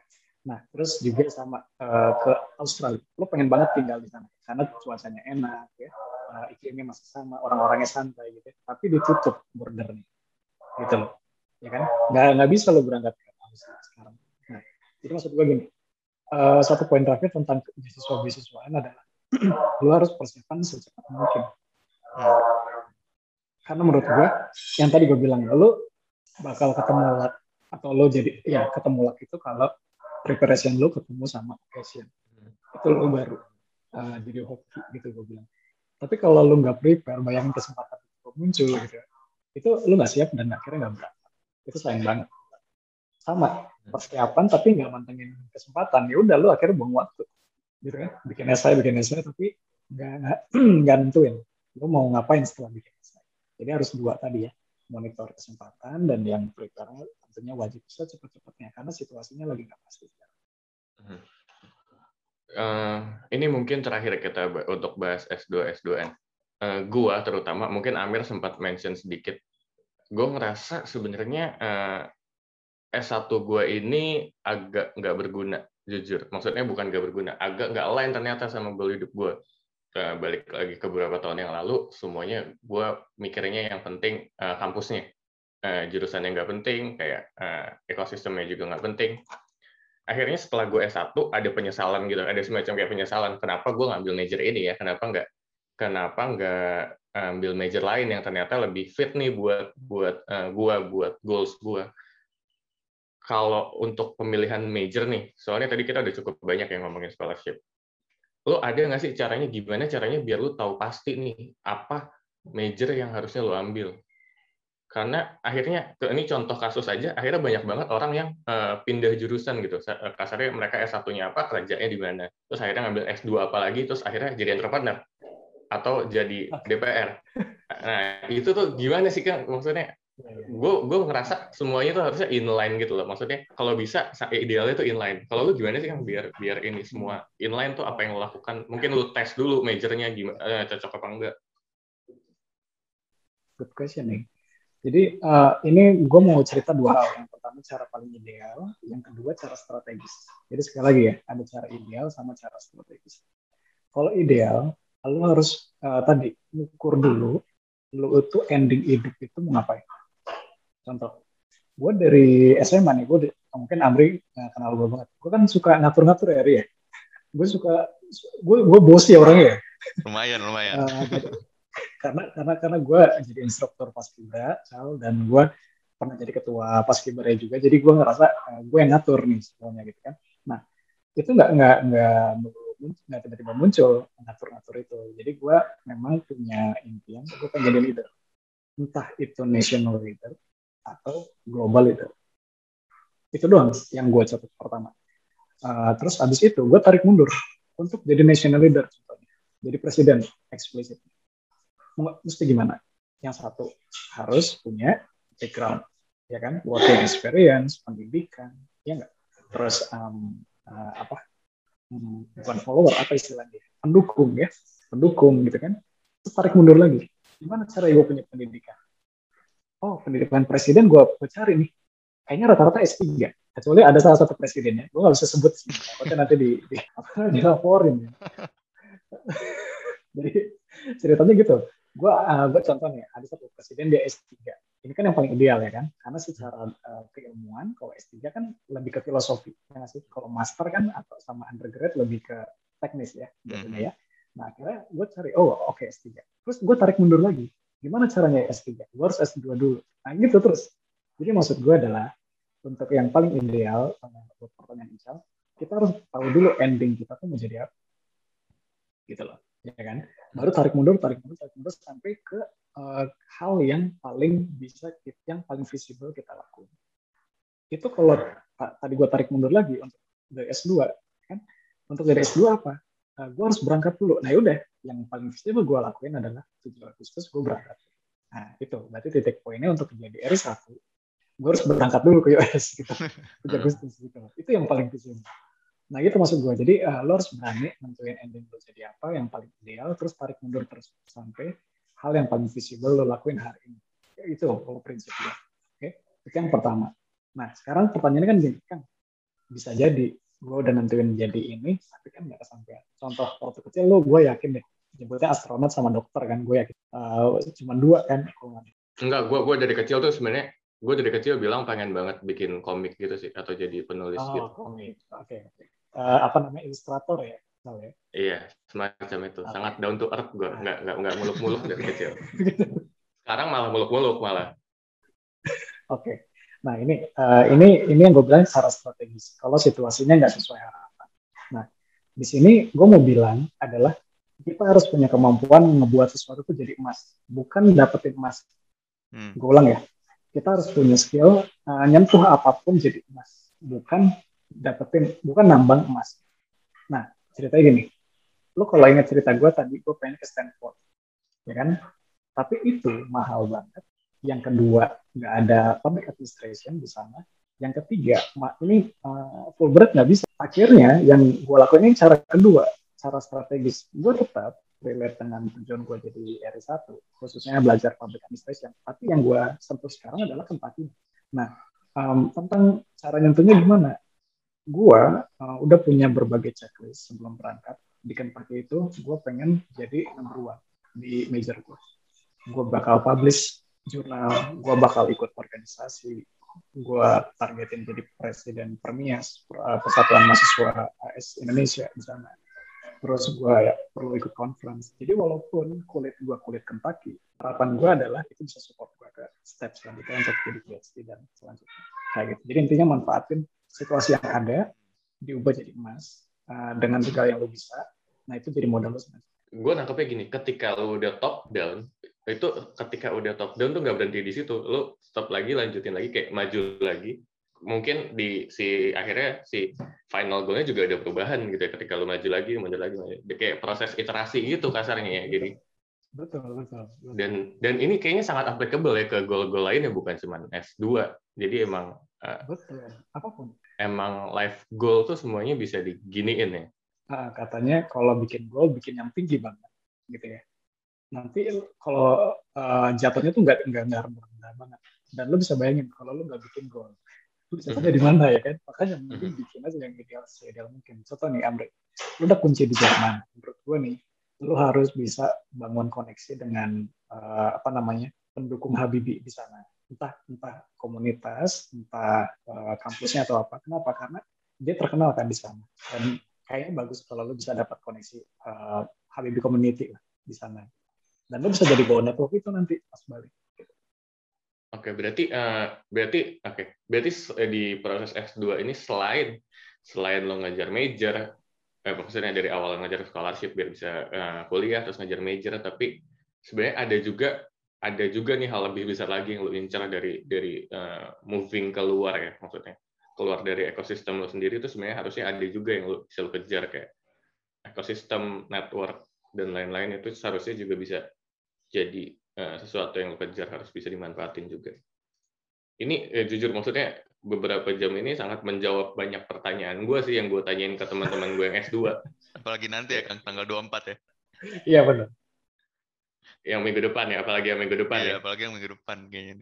Nah terus juga sama uh, ke Australia. Lo pengen banget tinggal di sana karena cuacanya enak ya uh, iklimnya masih sama, orang-orangnya santai gitu. Tapi ditutup bordernya, gitu loh. Ya kan? Nggak nggak bisa lo berangkat ke sekarang. Nah, itu maksud gue gini. Uh, satu poin terakhir tentang beasiswa beasiswaan adalah lo harus persiapan secepat mungkin. Karena menurut gue, yang tadi gue bilang, lo bakal ketemu luck atau lo jadi ya ketemu luck itu kalau preparation lo ketemu sama passion. Itu lo baru uh, jadi hoki gitu gue bilang. Tapi kalau lo nggak prepare, bayangin kesempatan itu muncul gitu, itu lo nggak siap dan akhirnya nggak berangkat. Itu sayang banget. Sama persiapan tapi nggak mantengin kesempatan, ya udah lo akhirnya buang waktu, gitu kan? Bikin esai, bikin esai tapi nggak nggak nentuin lo mau ngapain setelah bikin esai. Jadi harus dua tadi ya, monitor kesempatan dan yang prepare tentunya wajib bisa cepat-cepatnya karena situasinya lagi nggak pasti. Uh, ini mungkin terakhir kita untuk bahas S2 S2N. Uh, gua terutama mungkin Amir sempat mention sedikit. Gue ngerasa sebenarnya uh, S1 gue ini agak nggak berguna, jujur. Maksudnya bukan nggak berguna, agak nggak lain ternyata sama goal hidup gue. Uh, balik lagi ke beberapa tahun yang lalu, semuanya gue mikirnya yang penting uh, kampusnya. Uh, jurusan yang nggak penting, kayak uh, ekosistemnya juga nggak penting. Akhirnya setelah gue S1, ada penyesalan gitu, ada semacam kayak penyesalan. Kenapa gue ngambil major ini ya? Kenapa nggak kenapa nggak ambil major lain yang ternyata lebih fit nih buat buat uh, gue, buat goals gue kalau untuk pemilihan major nih, soalnya tadi kita udah cukup banyak yang ngomongin scholarship. Lo ada nggak sih caranya gimana caranya biar lo tahu pasti nih apa major yang harusnya lo ambil? Karena akhirnya ini contoh kasus aja, akhirnya banyak banget orang yang uh, pindah jurusan gitu. Kasarnya mereka S1-nya apa, kerjanya di mana. Terus akhirnya ngambil S2 apa lagi, terus akhirnya jadi entrepreneur atau jadi DPR. Nah, itu tuh gimana sih kan maksudnya gue gue ngerasa semuanya tuh harusnya inline gitu loh. Maksudnya kalau bisa idealnya tuh inline. Kalau lu gimana sih kan biar biar ini semua inline tuh apa yang lo lakukan? Mungkin lu tes dulu majornya gimana eh, cocok apa enggak? Good question nih jadi uh, ini gue mau cerita dua hal. Yang pertama cara paling ideal. Yang kedua cara strategis. Jadi sekali lagi ya ada cara ideal sama cara strategis. Kalau ideal lu harus uh, tadi ukur dulu lu itu ending hidup itu mau ngapain. Contoh gue dari SMA nih gue mungkin Amri nggak kenal gue banget. Gue kan suka ngatur-ngatur ya Ria gue suka gue gue bos ya orangnya ya? Lumayan lumayan. Uh, karena karena karena gue jadi instruktur paskibra Cal dan gue pernah jadi ketua paskibra juga. Jadi gue ngerasa uh, gue yang ngatur nih semuanya gitu kan. Nah itu nggak nggak nggak nggak tiba-tiba muncul ngatur-ngatur itu. Jadi gue memang punya impian gue pengen jadi leader. Entah itu national leader atau global itu itu doang yang gue catat pertama. Uh, terus abis itu gue tarik mundur untuk jadi national leader contohnya. Jadi presiden eksplisit mesti gimana? Yang satu harus punya background ya kan? Working experience pendidikan ya enggak terus um, uh, apa? Um, bukan follower apa istilahnya? Pendukung ya. Pendukung gitu kan? Tarik mundur lagi. Gimana cara gue punya pendidikan? Oh pendidikan presiden gue cari nih. Kayaknya rata-rata S3 kecuali ada salah satu presidennya. Gue gak bisa sebut takutnya nanti di, di apa dilaporin. Ya. jadi ceritanya gitu gue uh, gue contohnya ada satu presiden dia S3 ini kan yang paling ideal ya kan karena secara uh, keilmuan kalau S3 kan lebih ke filosofi ya sih kalau master kan atau sama undergrad lebih ke teknis ya mm -hmm. ya nah akhirnya gue cari oh oke okay, S3 terus gue tarik mundur lagi Gimana caranya S3? Gue harus S2 dulu. Nah gitu terus. Jadi maksud gue adalah untuk yang paling ideal, buat pertanyaan Ical, kita harus tahu dulu ending kita tuh mau jadi apa. Gitu loh. Ya kan? Baru tarik mundur, tarik mundur, tarik mundur sampai ke uh, hal yang paling bisa, yang paling visible kita lakukan. Itu kalau tadi gue tarik mundur lagi untuk dari S2, kan? Untuk dari S2 apa? uh, gue harus berangkat dulu. Nah yaudah, yang paling visible gue lakuin adalah 7 Agustus gue berangkat. Nah itu, berarti titik poinnya untuk menjadi R1, gue harus berangkat dulu ke US gitu. 7 Agustus gitu. Itu yang paling visible. Nah gitu maksud gue. Jadi uh, lo harus berani nentuin ending lo jadi apa yang paling ideal, terus tarik mundur terus sampai hal yang paling visible lo lakuin hari ini. Itu kalau prinsipnya. Oke, okay? itu yang pertama. Nah sekarang pertanyaannya kan gini, kan bisa jadi gue udah nentuin jadi ini tapi kan nggak kesampaian contoh waktu kecil lo gue yakin deh nyebutnya astronot sama dokter kan gue yakin uh, cuma dua kan enggak gue gue dari kecil tuh sebenarnya gue dari kecil bilang pengen banget bikin komik gitu sih atau jadi penulis oh, gitu komik oke okay. Uh, apa namanya ilustrator ya Tahu ya? Iya, semacam itu. Okay. Sangat down to earth gue, nggak nggak nggak muluk-muluk dari kecil. Sekarang malah muluk-muluk malah. Oke. Okay. Nah ini uh, ini ini yang gue bilang secara strategis. Kalau situasinya nggak sesuai harapan. Nah di sini gue mau bilang adalah kita harus punya kemampuan ngebuat sesuatu itu jadi emas, bukan dapetin emas. Hmm. Gue ulang ya. Kita harus punya skill uh, nyentuh apa pun jadi emas, bukan dapetin, bukan nambang emas. Nah ceritanya gini, lo kalau ingat cerita gue tadi gue pengen ke Stanford, ya kan? Tapi itu mahal banget. Yang kedua nggak ada public administration di sana. Yang ketiga ini uh, Fulbright nggak bisa. Akhirnya yang gue lakuin ini cara kedua cara strategis. Gue tetap relate dengan tujuan gue jadi RI1 khususnya belajar public administration. Tapi yang gue sentuh sekarang adalah tempat ini. Nah um, tentang cara nyentuhnya gimana gue uh, udah punya berbagai checklist sebelum berangkat di Kentucky itu gue pengen jadi number one di major gue gue bakal publish jurnal, gue bakal ikut organisasi, gue targetin jadi presiden Permias, eh, Persatuan Mahasiswa AS Indonesia di sana. Terus gue ya perlu ikut conference. Jadi walaupun kulit gue kulit Kentucky, harapan gue adalah itu bisa support gue ke step selanjutnya untuk jadi PhD dan selanjutnya. Kayak gitu. Jadi intinya manfaatin situasi yang ada, diubah jadi emas uh, dengan segala yang lo bisa. Nah itu jadi modal lo sebenarnya. Gue nangkepnya gini, ketika lo udah top down, itu ketika udah top down tuh nggak berhenti di situ lo stop lagi lanjutin lagi kayak maju lagi mungkin di si akhirnya si final goalnya juga ada perubahan gitu ya ketika lo maju lagi maju lagi maju. kayak proses iterasi gitu kasarnya ya jadi betul, betul betul dan dan ini kayaknya sangat applicable ya ke goal-goal lain ya bukan cuma S2 jadi emang betul apa pun. emang life goal tuh semuanya bisa diginiin ya? Uh, katanya kalau bikin goal bikin yang tinggi banget gitu ya. Nanti kalau uh, jatuhnya tuh nggak nggak rendah banget. Dan lo bisa bayangin kalau lo nggak bikin gol lo bisa di mana ya kan? Makanya mungkin mhm. bikin aja yang ideal ideal mungkin. Contoh nih Amri lo udah kunci di Jerman menurut gue nih lo harus bisa bangun koneksi dengan uh, apa namanya pendukung Habibi di sana entah entah komunitas entah uh, kampusnya atau apa. Kenapa? Karena dia terkenal kan di sana. Dan kayaknya bagus kalau lo bisa dapat koneksi uh, Habibi community lah di sana. Dan lo bisa jadi bawa network itu nanti pas balik. Oke, berarti uh, berarti oke, okay. berarti di proses S2 ini selain selain lo ngajar major, eh, maksudnya dari awal ngajar scholarship biar bisa uh, kuliah terus ngajar major, tapi sebenarnya ada juga ada juga nih hal lebih besar lagi yang lo incar dari dari uh, moving keluar ya maksudnya keluar dari ekosistem lo sendiri itu sebenarnya harusnya ada juga yang lo bisa lo kejar kayak ekosistem network dan lain-lain itu seharusnya juga bisa jadi uh, sesuatu yang lo kejar harus bisa dimanfaatin juga. Ini eh, jujur maksudnya beberapa jam ini sangat menjawab banyak pertanyaan gue sih yang gue tanyain ke teman-teman gue yang S2. Apalagi nanti ya kan tanggal 24 ya. Iya benar. Yang minggu depan ya, apalagi yang minggu depan iya, ya. apalagi yang minggu depan kayaknya.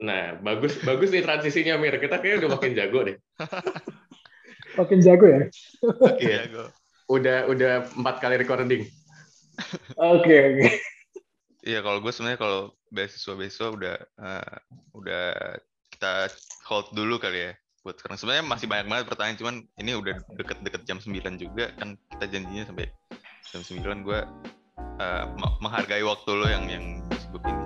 Nah, bagus bagus nih transisinya Mir. Kita kayaknya udah makin jago deh. makin jago ya. Oke, jago. Udah udah empat kali recording. Oke, oke. Iya, kalau gue sebenarnya kalau beasiswa-beasiswa udah uh, udah kita hold dulu kali ya buat sekarang. Sebenarnya masih banyak banget pertanyaan, cuman ini udah deket-deket jam 9 juga kan kita janjinya sampai jam 9 gue uh, menghargai waktu lo yang yang disebut ini.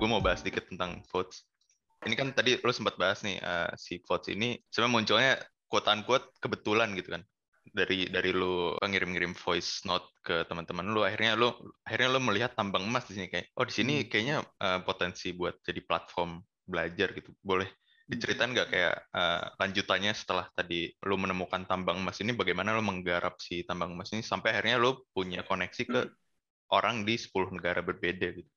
Gue mau bahas dikit tentang votes. Ini kan tadi lo sempat bahas nih uh, si votes ini sebenarnya munculnya quote unquote kebetulan gitu kan dari dari lu ngirim-ngirim voice note ke teman-teman lu akhirnya lu akhirnya lu melihat tambang emas di sini kayak oh di sini hmm. kayaknya uh, potensi buat jadi platform belajar gitu boleh. Diceritain nggak kayak uh, lanjutannya setelah tadi lu menemukan tambang emas ini bagaimana lu menggarap si tambang emas ini sampai akhirnya lu punya koneksi ke hmm. orang di 10 negara berbeda gitu.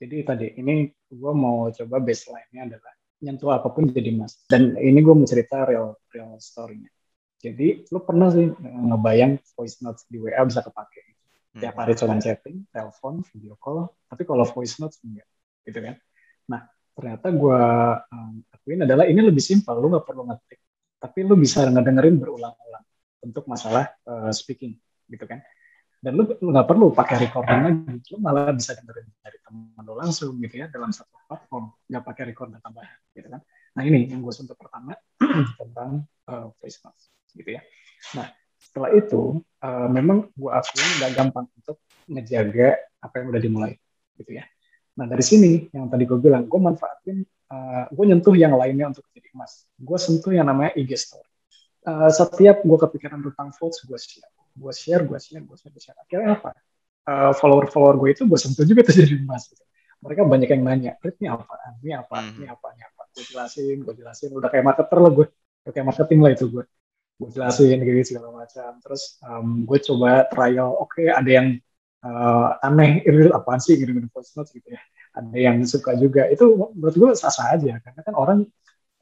Jadi tadi ini gue mau coba baseline-nya adalah nyentuh apa pun jadi emas. Dan ini gue mau cerita real real story-nya. Jadi lu pernah sih ngebayang voice notes di WA bisa kepake. Hmm. Tiap hari cuma chatting, telepon, video call. Tapi kalau voice notes enggak, gitu kan? Nah ternyata gue um, akuin adalah ini lebih simpel. Lu nggak perlu ngetik, tapi lu bisa ngedengerin berulang-ulang untuk masalah uh, speaking, gitu kan? dan lu nggak perlu pakai recording lagi lu malah bisa dengerin dari teman lu langsung gitu ya dalam satu platform nggak pakai recording tambahan gitu kan nah ini yang gue sentuh pertama tentang uh, voice notes gitu ya. Nah setelah itu uh, memang gue akui nggak gampang untuk ngejaga apa yang udah dimulai gitu ya nah dari sini yang tadi gue bilang gue manfaatin uh, gue nyentuh yang lainnya untuk jadi emas. Gue sentuh yang namanya IG story uh, setiap gue kepikiran tentang votes gue share. Gue share gue share gue share, share. akhirnya apa? Uh, follower follower gue itu gue sentuh juga tuh jadi emas. Gitu. mereka banyak yang nanya ini apa ini apa? Ini apa? Ini apa? Gue jelasin gue jelasin. Udah kayak marketer lah gue udah kayak marketing lah itu gue gue jelasin gitu segala macam. Terus um, gue coba trial. Oke okay, ada yang uh, aneh ini apaan sih gitu voice notes gitu ya. Ada yang suka juga. Itu menurut gue sah-sah aja karena kan orang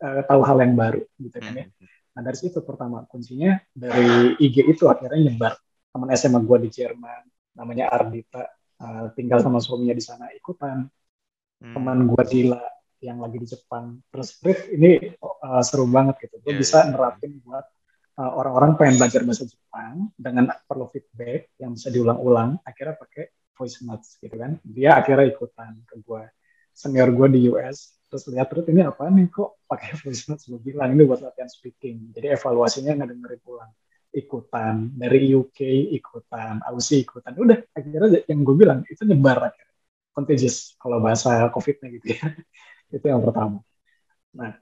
uh, tahu hal yang baru gitu kan ya. Hmm. nah dari situ pertama kuncinya dari IG itu akhirnya nyebar. Teman SMA gue di Jerman namanya Ardita. Uh, tinggal sama suaminya di sana ikutan. Hmm. teman gue Dila yang lagi di Jepang. Terus ini uh, seru banget gitu. Gue yeah, bisa yeah. nerapin buat orang-orang pengen belajar bahasa Jepang dengan perlu feedback yang bisa diulang-ulang akhirnya pakai voice notes gitu kan. Dia akhirnya ikutan ke gue senior gue di US terus lihat terus ini apa nih? Kok pakai voice notes? Gue bilang ini buat latihan speaking. Jadi evaluasinya nggak dengerin pulang ikutan. Dari UK ikutan Aussie ikutan. Udah akhirnya yang gue bilang itu nyebar akhirnya. Contagious kalau bahasa covidnya gitu ya. Itu yang pertama. Nah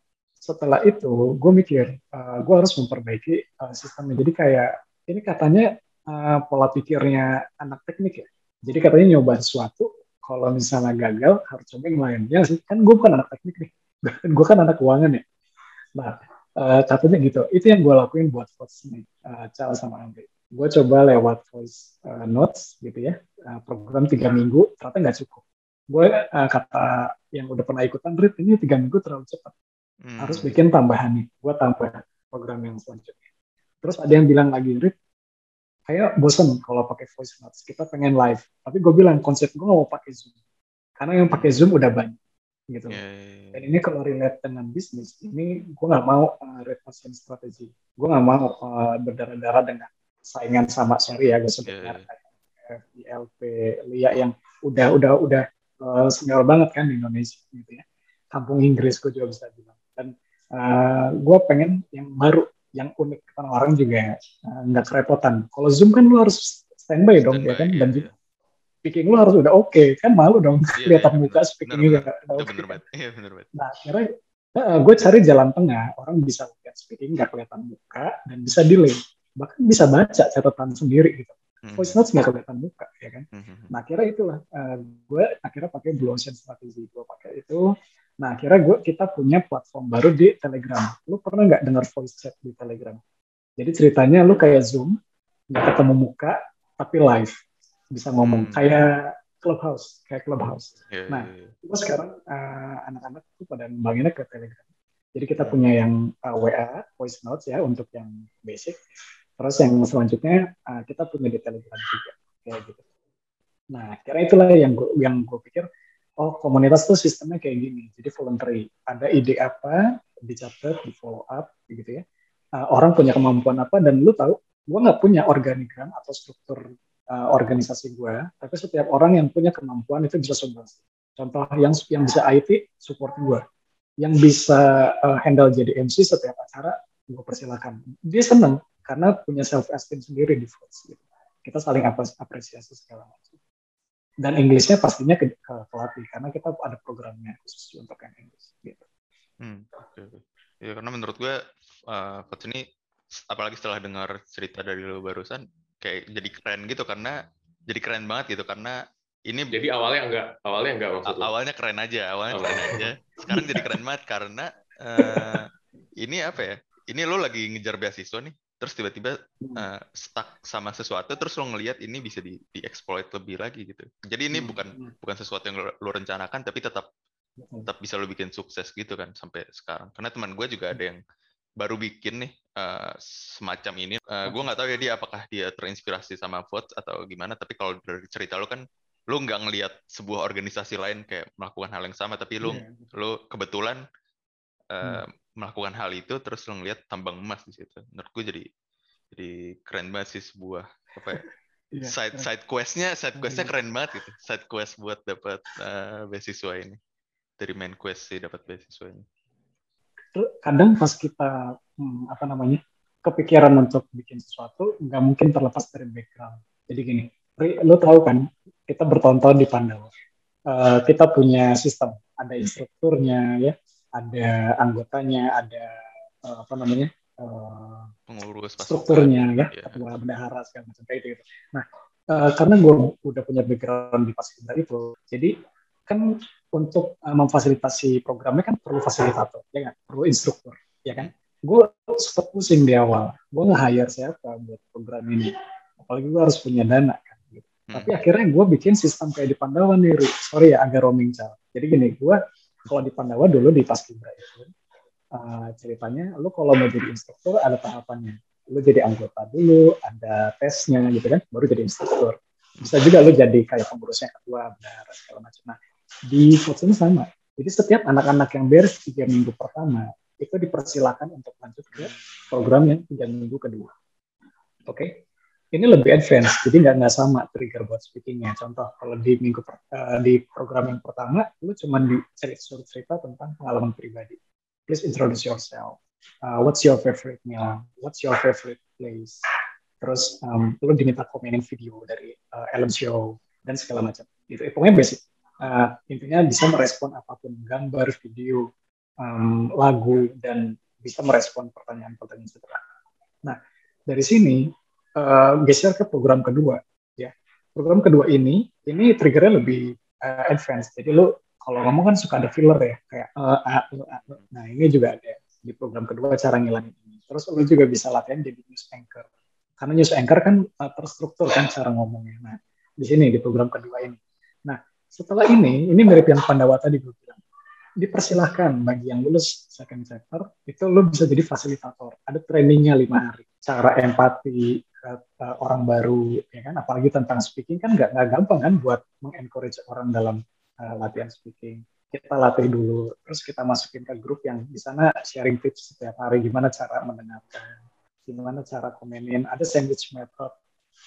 setelah itu gue mikir uh, eh, gue harus memperbaiki uh, sistemnya. Jadi kayak ini katanya uh, pola pikirnya anak teknik ya. Jadi katanya nyoba sesuatu kalau misalnya gagal harus coba yang lain. Ya sih kan gue bukan anak teknik nih. Gue kan anak keuangan ya. Nah uh, katanya gitu. Itu yang gue lakuin buat voice nih uh, sama Andre. Gue coba lewat voice uh, notes gitu ya. Uh, program tiga minggu ternyata nggak cukup. Gue uh, kata yang udah pernah ikutan Rit ini tiga minggu terlalu cepat hmm. harus bikin tambahan nih gue tambah program yang selanjutnya. Terus ada yang bilang lagi Rit kayak bosan kalau pakai voice notes. Kita pengen live. Tapi gue bilang konsep gue mau pakai zoom karena yang pakai zoom udah banyak gitu. Yeah, yeah, yeah. dan ini kalau relate dengan bisnis ini gue nggak mau uh, red ocean strategi. Gue nggak mau uh, berdarah-darah dengan saingan sama seri ya gue sebut yeah, yeah. FILP Lia yang udah udah udah uh, senior banget kan di Indonesia gitu ya. Kampung Inggris gue juga bisa bilang uh, eh, gue pengen yang baru yang unik karena orang juga eh, nggak uh, kerepotan. Kalau zoom kan lu harus standby dong stand ya kan? Iya, dan iya. speaking lu harus udah oke okay. kan? Malu dong. Iya, kelihatan iya, muka speaking juga. oke. okay. iya, bener banget. nah akhirnya uh, gue cari jalan tengah. Orang bisa lihat speaking nggak kelihatan muka dan bisa delay. Bahkan bisa baca catatan sendiri gitu. Hmm. voice notes nggak kelihatan muka ya kan? Hmm, hmm, nah akhirnya itulah uh, gue akhirnya pakai blue ocean strategi. Gue pakai itu Nah, akhirnya gue kita punya platform baru di Telegram. Lu pernah nggak dengar voice chat di Telegram? Jadi ceritanya lu kayak Zoom, nggak ketemu muka, tapi live. Bisa ngomong. Hmm. Kayak Clubhouse, kayak Clubhouse. Yeah, nah, yeah, yeah. sekarang uh, anak-anak tuh pada ngembanginnya ke Telegram. Jadi kita hmm. punya yang uh, eh, WA, voice notes ya, untuk yang basic. Terus yang selanjutnya uh, kita punya di Telegram juga. Kayak gitu. Nah, kira itulah yang gue yang gue pikir oh komunitas tuh sistemnya kayak gini. Jadi voluntary. Ada ide apa dicatat di follow up gitu ya. Uh, orang punya kemampuan apa dan lu tahu gue nggak punya organigram atau struktur uh, organisasi gue tapi setiap orang yang punya kemampuan itu bisa sumbangsi contoh yang yang bisa IT support gue yang bisa uh, handle jadi MC setiap acara gue persilakan. Dia seneng karena punya self esteem sendiri di Voice gitu. kita saling apresiasi segala macam dan Inggrisnya pastinya ke, ke pelatih karena kita ada programnya khusus untuk yang Inggris gitu. Hmm, okay. Ya karena menurut gue uh, coach ini apalagi setelah dengar cerita dari lo barusan kayak jadi keren gitu karena jadi keren banget gitu karena ini jadi awalnya enggak awalnya enggak maksudnya. awalnya keren aja awalnya oh. keren aja sekarang jadi keren banget karena uh, ini apa ya ini lo lagi ngejar beasiswa nih terus tiba-tiba uh, stuck sama sesuatu terus lo ngelihat ini bisa di dieksploit lebih lagi gitu. Jadi ini hmm. bukan hmm. bukan sesuatu yang lo, lo rencanakan tapi tetap tetap bisa lo bikin sukses gitu kan sampai sekarang. Karena teman gue juga ada yang baru bikin nih uh, semacam ini. Uh, gue nggak tahu ya dia apakah dia terinspirasi sama vote atau gimana tapi kalau dari cerita lo kan lo nggak ngelihat sebuah organisasi lain kayak melakukan hal yang sama tapi lo yeah. lo kebetulan uh, hmm melakukan hal itu terus lo ngeliat tambang emas di situ. Menurut gue jadi jadi keren banget sih sebuah apa ya yeah, side side questnya side questnya yeah. keren banget gitu. Side quest buat dapat uh, beasiswa ini. Dari main quest sih dapat beasiswa ini. Kadang pas kita hmm, apa namanya kepikiran untuk bikin sesuatu nggak mungkin terlepas dari background. Jadi gini lo tahu kan kita bertonton di Pandawa. Uh, kita punya sistem, ada instrukturnya ya, ada anggotanya, ada uh, apa namanya uh, pengurus strukturnya ya, yeah. ketua bendahara segala macam kayak gitu. Nah, uh, karena gue udah punya background di paskibra itu, jadi kan untuk uh, memfasilitasi programnya kan perlu fasilitator, ya kan, perlu instruktur, ya kan. Gue sempat pusing di awal, gue nge-hire siapa buat program ini, apalagi gue harus punya dana Hmm. Tapi akhirnya gue bikin sistem kayak di Pandawa nih, sorry ya agak roaming cal. Jadi gini, gue kalau di Pandawa dulu di Paskibra itu uh, ceritanya, lu kalau mau jadi instruktur ada tahapannya. Lu jadi anggota dulu, ada tesnya gitu kan, baru jadi instruktur. Bisa juga lu jadi kayak pengurusnya ketua, benar segala macam. Nah di ini sama. Jadi setiap anak-anak yang beres tiga minggu pertama itu dipersilakan untuk lanjut ke program yang tiga minggu kedua. Oke, okay? Ini lebih advance, jadi nggak nggak sama trigger buat speakingnya. Contoh kalau di minggu uh, di program yang pertama, lu cuma di cerita tentang pengalaman pribadi. Please introduce yourself. Uh, what's your favorite meal? What's your favorite place? Terus um, lu diminta komenin video dari uh, Ellen Show dan segala macam. Itu pokoknya basic. Uh, intinya bisa merespon apa pun, gambar, video, um, lagu, dan bisa merespon pertanyaan-pertanyaan setelah. Nah, dari sini uh, geser ke program kedua ya. Program kedua ini ini triggernya lebih uh, advance jadi lu kalau ngomong kan suka ada filler ya kayak uh, uh, uh, uh. nah ini juga ada di program kedua cara ngilangin ini. Terus lu juga bisa latihan jadi news anchor. Karena news anchor kan uh, terstruktur kan cara ngomongnya. Nah di sini di program kedua ini. Nah setelah ini ini mirip yang Pandawa tadi gue bilang. Dipersilahkan bagi yang lulus second chapter itu lo bisa jadi fasilitator. Ada trainingnya lima hari. Cara empati orang baru ya kan? Apalagi tentang speaking kan nggak gampang kan buat mengencourage orang dalam uh, latihan speaking. Kita latih dulu terus kita masukin ke grup yang di sana sharing tips setiap hari gimana cara mendengarkan gimana cara komenin. Ada sandwich method.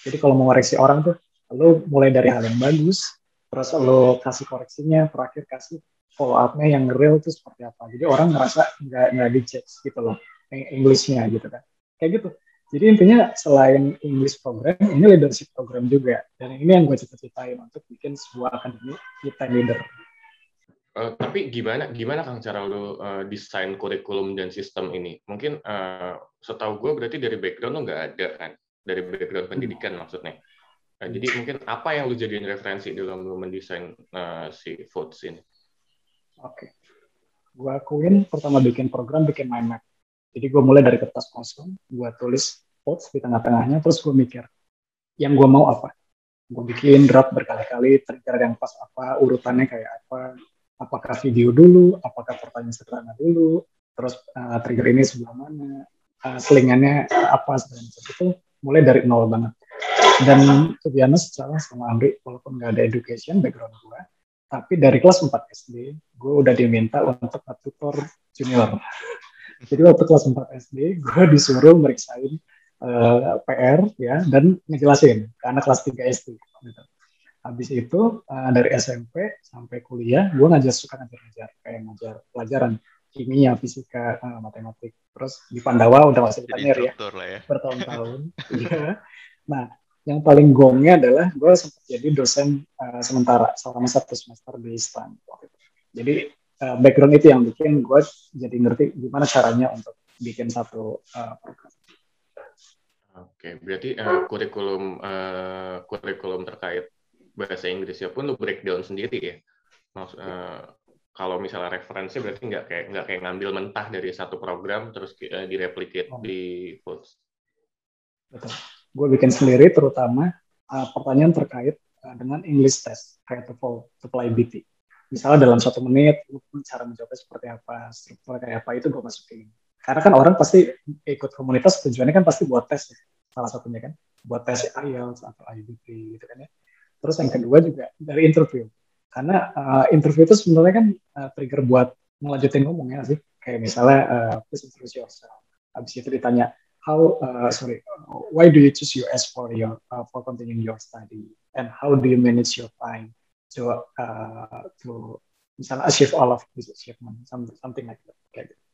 Jadi kalau mau koreksi orang tuh lo mulai dari hal yang bagus terus lo kasih koreksinya terakhir kasih follow up-nya yang real itu seperti apa. Jadi orang ngerasa nggak nggak dijudge gitu loh Englishnya gitu kan. Kayak gitu jadi intinya selain English program, ini leadership program juga. Dan ini yang gue cita-citain untuk bikin sebuah akademi kita leader. Uh, tapi gimana gimana Kang cara lo uh, desain kurikulum dan sistem ini? Mungkin uh, setahu gue berarti dari background lo nggak ada kan? Dari background hmm. pendidikan hmm. maksudnya. Uh, jadi mungkin apa yang lo jadiin referensi dalam lo mendesain uh, si Foods ini? Oke. Okay. Gue akuin pertama bikin program, bikin mind map jadi gue mulai dari kertas kosong, gue tulis quotes di tengah-tengahnya, terus gue mikir, yang gue mau apa? Gue bikin draft berkali-kali, trigger yang pas apa, urutannya kayak apa, apakah video dulu, apakah pertanyaan sederhana dulu, terus uh, trigger ini sebelah mana, uh, selingannya apa, macam itu mulai dari nol banget. Dan to be honest, salah sama Andri, walaupun nggak ada education background gue, tapi dari kelas 4 SD, gue udah diminta untuk tutor junior. Jadi waktu kelas 4 SD, gue disuruh meriksain uh, eh, PR ya dan ngejelasin ke anak kelas 3 SD. Gitu. Habis itu uh, dari SMP sampai kuliah, gue ngajar suka ngajar-ngajar kayak ngajar pelajaran kimia, fisika, uh, matematik. Terus di Pandawa udah masih ditanya ya, ya, bertahun-tahun. ya. Nah, yang paling gongnya adalah gue sempat jadi dosen uh, sementara selama satu semester di STAN. Jadi uh, background itu yang bikin gue jadi ngerti gimana caranya untuk bikin satu uh, program. Oke, berarti uh, kurikulum uh, kurikulum terkait bahasa Inggrisnya pun lu breakdown sendiri ya. Maksud, uh, kalau misalnya referensi berarti nggak kayak nggak kayak ngambil mentah dari satu program terus uh, direplicate oh. di Codes. Betul. Gue bikin sendiri terutama uh, pertanyaan terkait uh, dengan English test kayak TOEFL, TOEFL IBT misalnya dalam satu menit cara menjawabnya seperti apa struktur kayak apa itu gue masukin. Karena kan orang pasti ikut komunitas tujuannya kan pasti buat tes ya. Salah satunya kan buat tes IELTS atau IBT gitu kan ya. Terus yang kedua juga dari interview. Karena uh, interview itu sebenarnya kan uh, trigger buat melanjutin ngomongnya sih? Kayak misalnya uh, please introduce yourself. Habis itu ditanya how uh, sorry why do you choose US for your uh, for continuing your study? And how do you manage your time to uh, to misalnya achieve all of this achievement something, like that kayak gitu.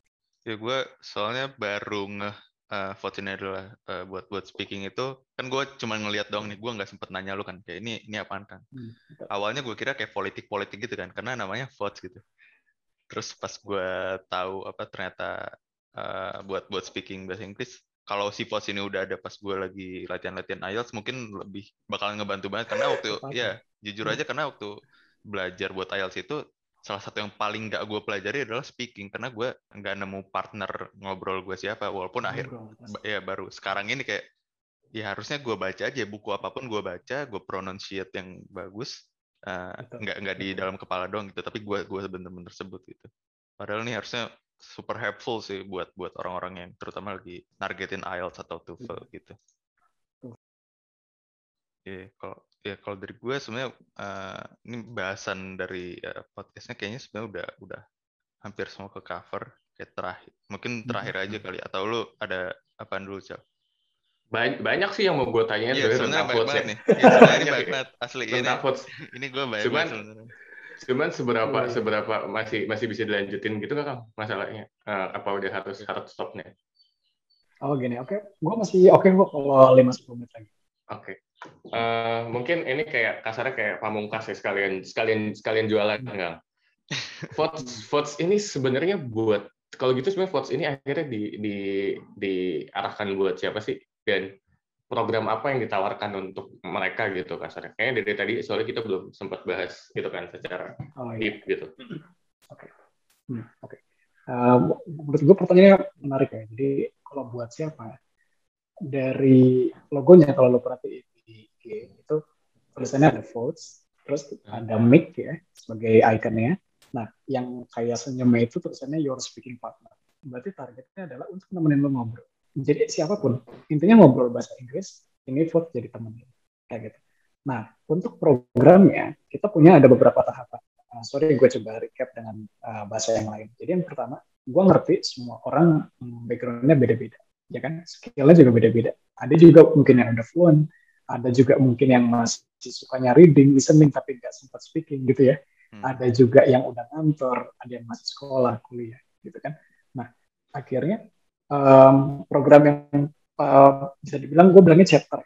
Ya gue soalnya baru nge uh, votes ini adalah uh, buat buat speaking itu kan gue cuma ngelihat dong nih gue nggak sempet nanya lu kan kayak ini ini apaan kan hmm. awalnya gue kira kayak politik politik gitu kan karena namanya votes gitu terus pas gue tahu apa ternyata uh, buat buat speaking bahasa Inggris kalau si votes ini udah ada pas gue lagi latihan-latihan IELTS mungkin lebih bakalan ngebantu banget karena waktu ya jujur aja karena waktu belajar buat IELTS itu salah satu yang paling nggak gue pelajari adalah speaking karena gue nggak nemu partner ngobrol gue siapa walaupun akhir ya baru sekarang ini kayak ya harusnya gue baca aja buku apa pun gue baca gue pronunciate yang bagus uh, nggak nggak di dalam kepala doang gitu tapi gue gue bener-bener sebut gitu. Padahal ini harusnya super helpful sih buat buat orang-orang yang terutama lagi targetin IELTS atau TOEFL gitu. Iya, yeah, kalau ya kalau dari gue sebenarnya uh, ini bahasan dari uh, podcastnya kayaknya sebenarnya udah udah hampir semua ke cover. Kayak terakhir mungkin hmm, terakhir hmm. aja kali. Atau lu ada apa dulu cel? Banyak, banyak sih yang mau gue tanyain iya, sebenarnya banyak banget ya. nih. Ya, ini banyak banget asli. Ini ini gue banyak cuman banget cuman seberapa oh. seberapa masih masih bisa dilanjutin gitu nggak kang? Masalahnya uh, apa udah harus harus stopnya? Oh gini. Oke. Okay. gue masih oke okay, gue kalau lima sepuluh menit lagi. Oke. okay. Uh, mungkin ini kayak kasarnya kayak pamungkas ya sekalian sekalian sekalian jualan enggak? Votes votes ini sebenarnya buat kalau gitu sebenarnya votes ini akhirnya di di diarahkan buat siapa sih dan program apa yang ditawarkan untuk mereka gitu kasarnya. Kayaknya dari tadi soalnya kita belum sempat bahas gitu kan secara oh, iya. deep gitu. Oke. Okay. Hmm, Oke. Okay. Uh, menurut gue pertanyaannya menarik ya. Jadi kalau buat siapa? Dari logonya kalau lo perhatiin itu tulisannya ada votes, terus ada mic ya sebagai ikonnya. Nah, yang kayak senyumnya itu tulisannya your speaking partner. Berarti targetnya adalah untuk nemenin lo ngobrol. Jadi siapa pun, intinya ngobrol bahasa Inggris, ini vote jadi temennya. Kayak gitu. Nah, untuk programnya, kita punya ada beberapa tahapan. Uh, sorry, gue coba recap dengan uh, bahasa yang lain. Jadi yang pertama, gue ngerti semua orang hmm, backgroundnya beda-beda. Ya kan? Skillnya juga beda-beda. Ada juga mungkin yang udah fluent, ada juga mungkin yang masih sukanya reading, listening tapi nggak sempat speaking gitu ya. Hmm. Ada juga yang udah kantor, ada yang masih sekolah, kuliah gitu kan. Nah, akhirnya um, program yang uh, bisa dibilang gue bilangnya chapter.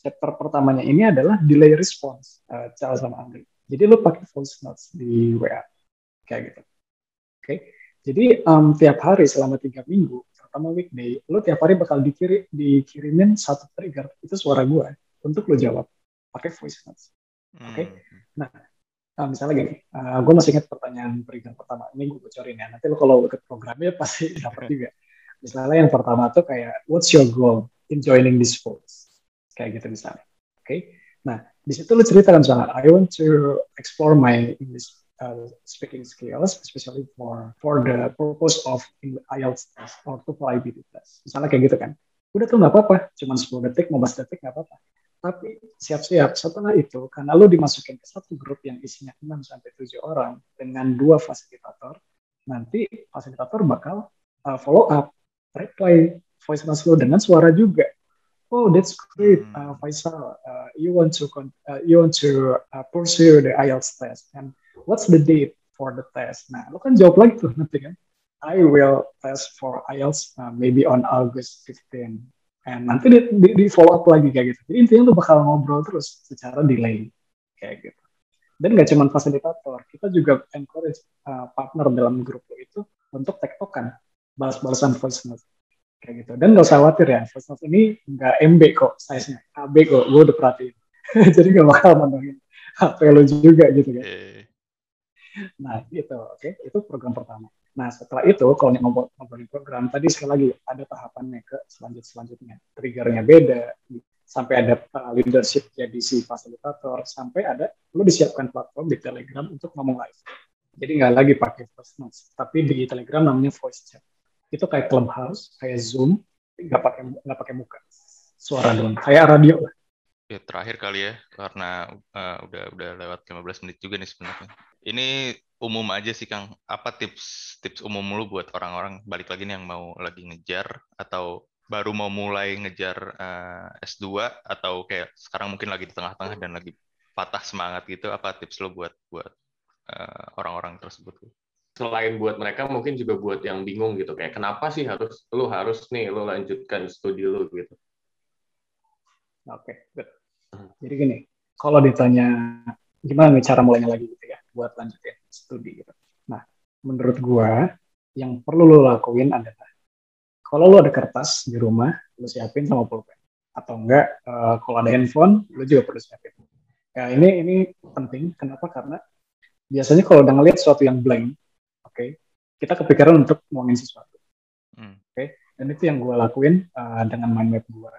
Chapter pertamanya ini adalah delay response, uh, Charles sama Andri. Jadi lo pakai voice notes di WA kayak gitu. Oke. Okay? Jadi um, tiap hari selama tiga minggu, terutama weekday, lo tiap hari bakal dikirim, dikirimin satu trigger, itu suara gue untuk lo jawab pakai voice notes. Oke. Okay? Hmm. Nah, uh, misalnya gini, uh, gue masih ingat pertanyaan berikan pertama. Ini gue bocorin ya. Nanti lo kalau ikut programnya pasti dapat juga. Misalnya yang pertama tuh kayak, what's your goal in joining this course? Kayak gitu misalnya. Oke. Okay? Nah, di situ lo cerita kan misalnya, I want to explore my English uh, speaking skills, especially for for the purpose of IELTS test or TOEFL IBT test. Misalnya kayak gitu kan. Udah tuh nggak apa-apa, cuma 10 detik, 15 detik nggak apa-apa. Tapi siap-siap setelah itu, karena lu dimasukin ke satu grup yang isinya 6 sampai 7 orang dengan dua fasilitator, nanti fasilitator bakal uh, follow up, reply voice message lu dengan suara juga. Oh, that's great, hmm. uh, Faisal. Uh, you want to uh, you want to uh, pursue the IELTS test, and what's the date for the test? Nah, lu kan jawab lagi tuh nanti kan. I will test for IELTS uh, maybe on August 15 and nanti di, di, di follow up lagi kayak gitu. Jadi intinya lu bakal ngobrol terus secara delay kayak gitu. Dan gak cuma fasilitator kita juga encourage uh, partner dalam grup itu untuk tektokan balas-balasan voice note kayak gitu. Dan gak usah khawatir ya voice note ini nggak MB kok size nya KB kok gue udah perhatiin. Jadi gak bakal menuhin HP lo juga gitu kan. Nah gitu. Oke okay? itu program pertama Nah, setelah itu kalau ngobrolin program, tadi sekali lagi ada tahapannya ke selanjut selanjutnya. Triggernya beda, sampai ada uh, leadership jadi si fasilitator, sampai ada lo disiapkan platform di Telegram untuk ngomong live. Jadi nggak lagi pakai voice notes, tapi di Telegram namanya voice chat. Itu kayak Clubhouse, kayak Zoom, nggak pakai nggak pakai muka, suara doang, kayak radio lah. Ya, terakhir kali ya, karena uh, udah udah lewat 15 menit juga nih sebenarnya. Ini umum aja sih Kang. Apa tips tips umum lu buat orang-orang balik lagi nih yang mau lagi ngejar atau baru mau mulai ngejar uh, eh, S2 atau kayak sekarang mungkin lagi di tengah-tengah dan lagi patah semangat gitu. Apa tips lu buat buat uh, orang-orang tersebut? selain buat mereka mungkin juga buat yang bingung gitu kayak kenapa sih harus lu harus nih lu lanjutkan studi lu gitu. Oke, okay, good. Jadi gini, kalau ditanya gimana nih cara mulainya lagi gitu ya buat lanjutin studi gitu. Nah, menurut gua yang perlu lo lakuin adalah kalau lo ada kertas di rumah, lo siapin sama pulpen. Atau enggak, uh, kalau ada handphone, lo juga perlu siapin. Ya ini ini penting. Kenapa? Karena biasanya kalau udah ngeliat sesuatu yang blank, oke, okay, kita kepikiran untuk ngomongin sesuatu. Hmm. Oke, okay? dan itu yang gue lakuin uh, dengan mind map gue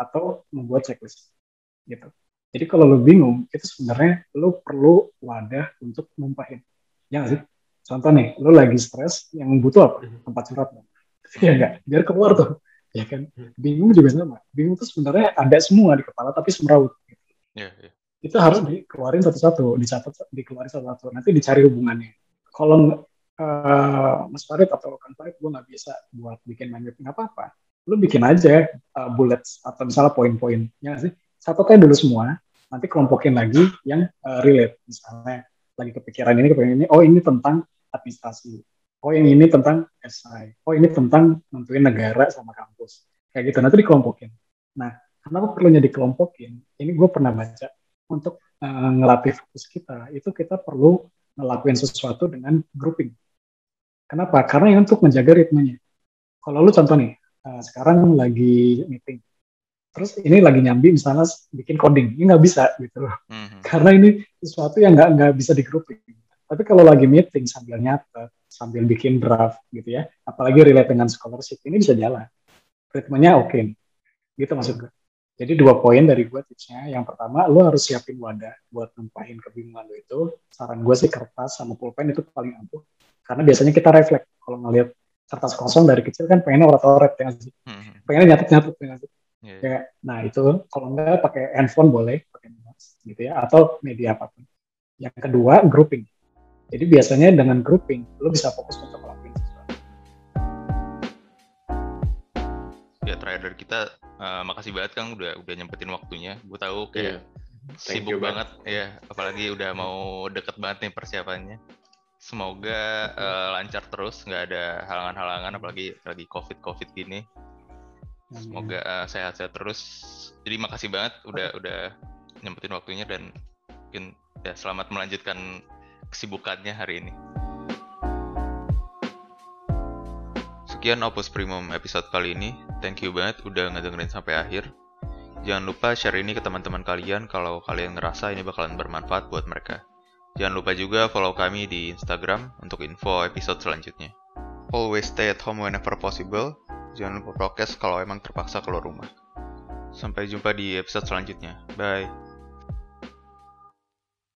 atau membuat checklist gitu. Jadi kalau lo bingung, itu sebenarnya lo perlu wadah untuk numpahin. Ya nggak sih? Contoh nih, lo lagi stres, yang butuh apa? Hmm. Tempat surat. ya enggak? Biar keluar tuh. Ya kan? Hmm. Bingung juga sama. Bingung tuh sebenarnya ada semua di kepala, tapi semeraut. Gitu. Yeah, yeah itu harus dikeluarin satu-satu, dicatat, dikeluarin satu-satu. Nanti dicari hubungannya. Kalau uh, Mas Farid atau Kang Farid gue nggak bisa buat bikin mind mapping apa-apa, lu bikin aja uh, bullets atau misalnya poin-poin, ya sih? Satu kali dulu semua, nanti kelompokin lagi yang uh, relate. Misalnya lagi kepikiran ini, kepikiran ini, oh ini tentang administrasi, oh yang ini tentang SI, oh ini tentang nentuin negara sama kampus, kayak gitu. Nanti dikelompokin. Nah, kenapa perlunya dikelompokin? Ini gue pernah baca untuk uh, ngelatih fokus kita itu kita perlu ngelakuin sesuatu dengan grouping. Kenapa? Karena ini untuk menjaga ritmenya. Kalau lu contoh nih, uh, sekarang lagi meeting, terus ini lagi nyambi misalnya bikin coding, ini nggak bisa gitu loh. Mm-hmm. Karena ini sesuatu yang nggak nggak bisa di grouping. Tapi kalau lagi meeting sambil nyata, sambil bikin draft gitu ya, apalagi relate dengan scholarship, ini bisa jalan. Ritmenya oke. Okay. Gitu maksud gue. Jadi dua poin dari gue tipsnya. Yang pertama, lo harus siapin wadah buat numpahin kebingungan lo itu. Saran gue sih kertas sama pulpen itu paling ampuh. Karena biasanya kita refleks kalau ngelihat kertas kosong dari kecil kan pengennya orat-orat ya sih. Hmm. Pengennya nyatet-nyatet ya sih. Yeah. Ya, nah itu kalau enggak pakai handphone boleh, pakai notes gitu ya, atau media apa pun. Yang kedua, grouping. Jadi biasanya dengan grouping, lo bisa fokus untuk ngelakuin sesuatu. Ya terakhir dari kita uh, makasih banget kang udah udah nyempetin waktunya gue tahu kayak yeah. sibuk banget ya apalagi udah mau deket banget nih persiapannya semoga uh, lancar terus nggak ada halangan-halangan apalagi lagi covid covid gini semoga uh, sehat-sehat terus jadi makasih banget udah udah nyempetin waktunya dan mungkin ya selamat melanjutkan kesibukannya hari ini. Sekian Opus Primum episode kali ini. Thank you banget udah ngedengerin sampai akhir. Jangan lupa share ini ke teman-teman kalian kalau kalian ngerasa ini bakalan bermanfaat buat mereka. Jangan lupa juga follow kami di Instagram untuk info episode selanjutnya. Always stay at home whenever possible. Jangan lupa prokes kalau emang terpaksa keluar rumah. Sampai jumpa di episode selanjutnya. Bye.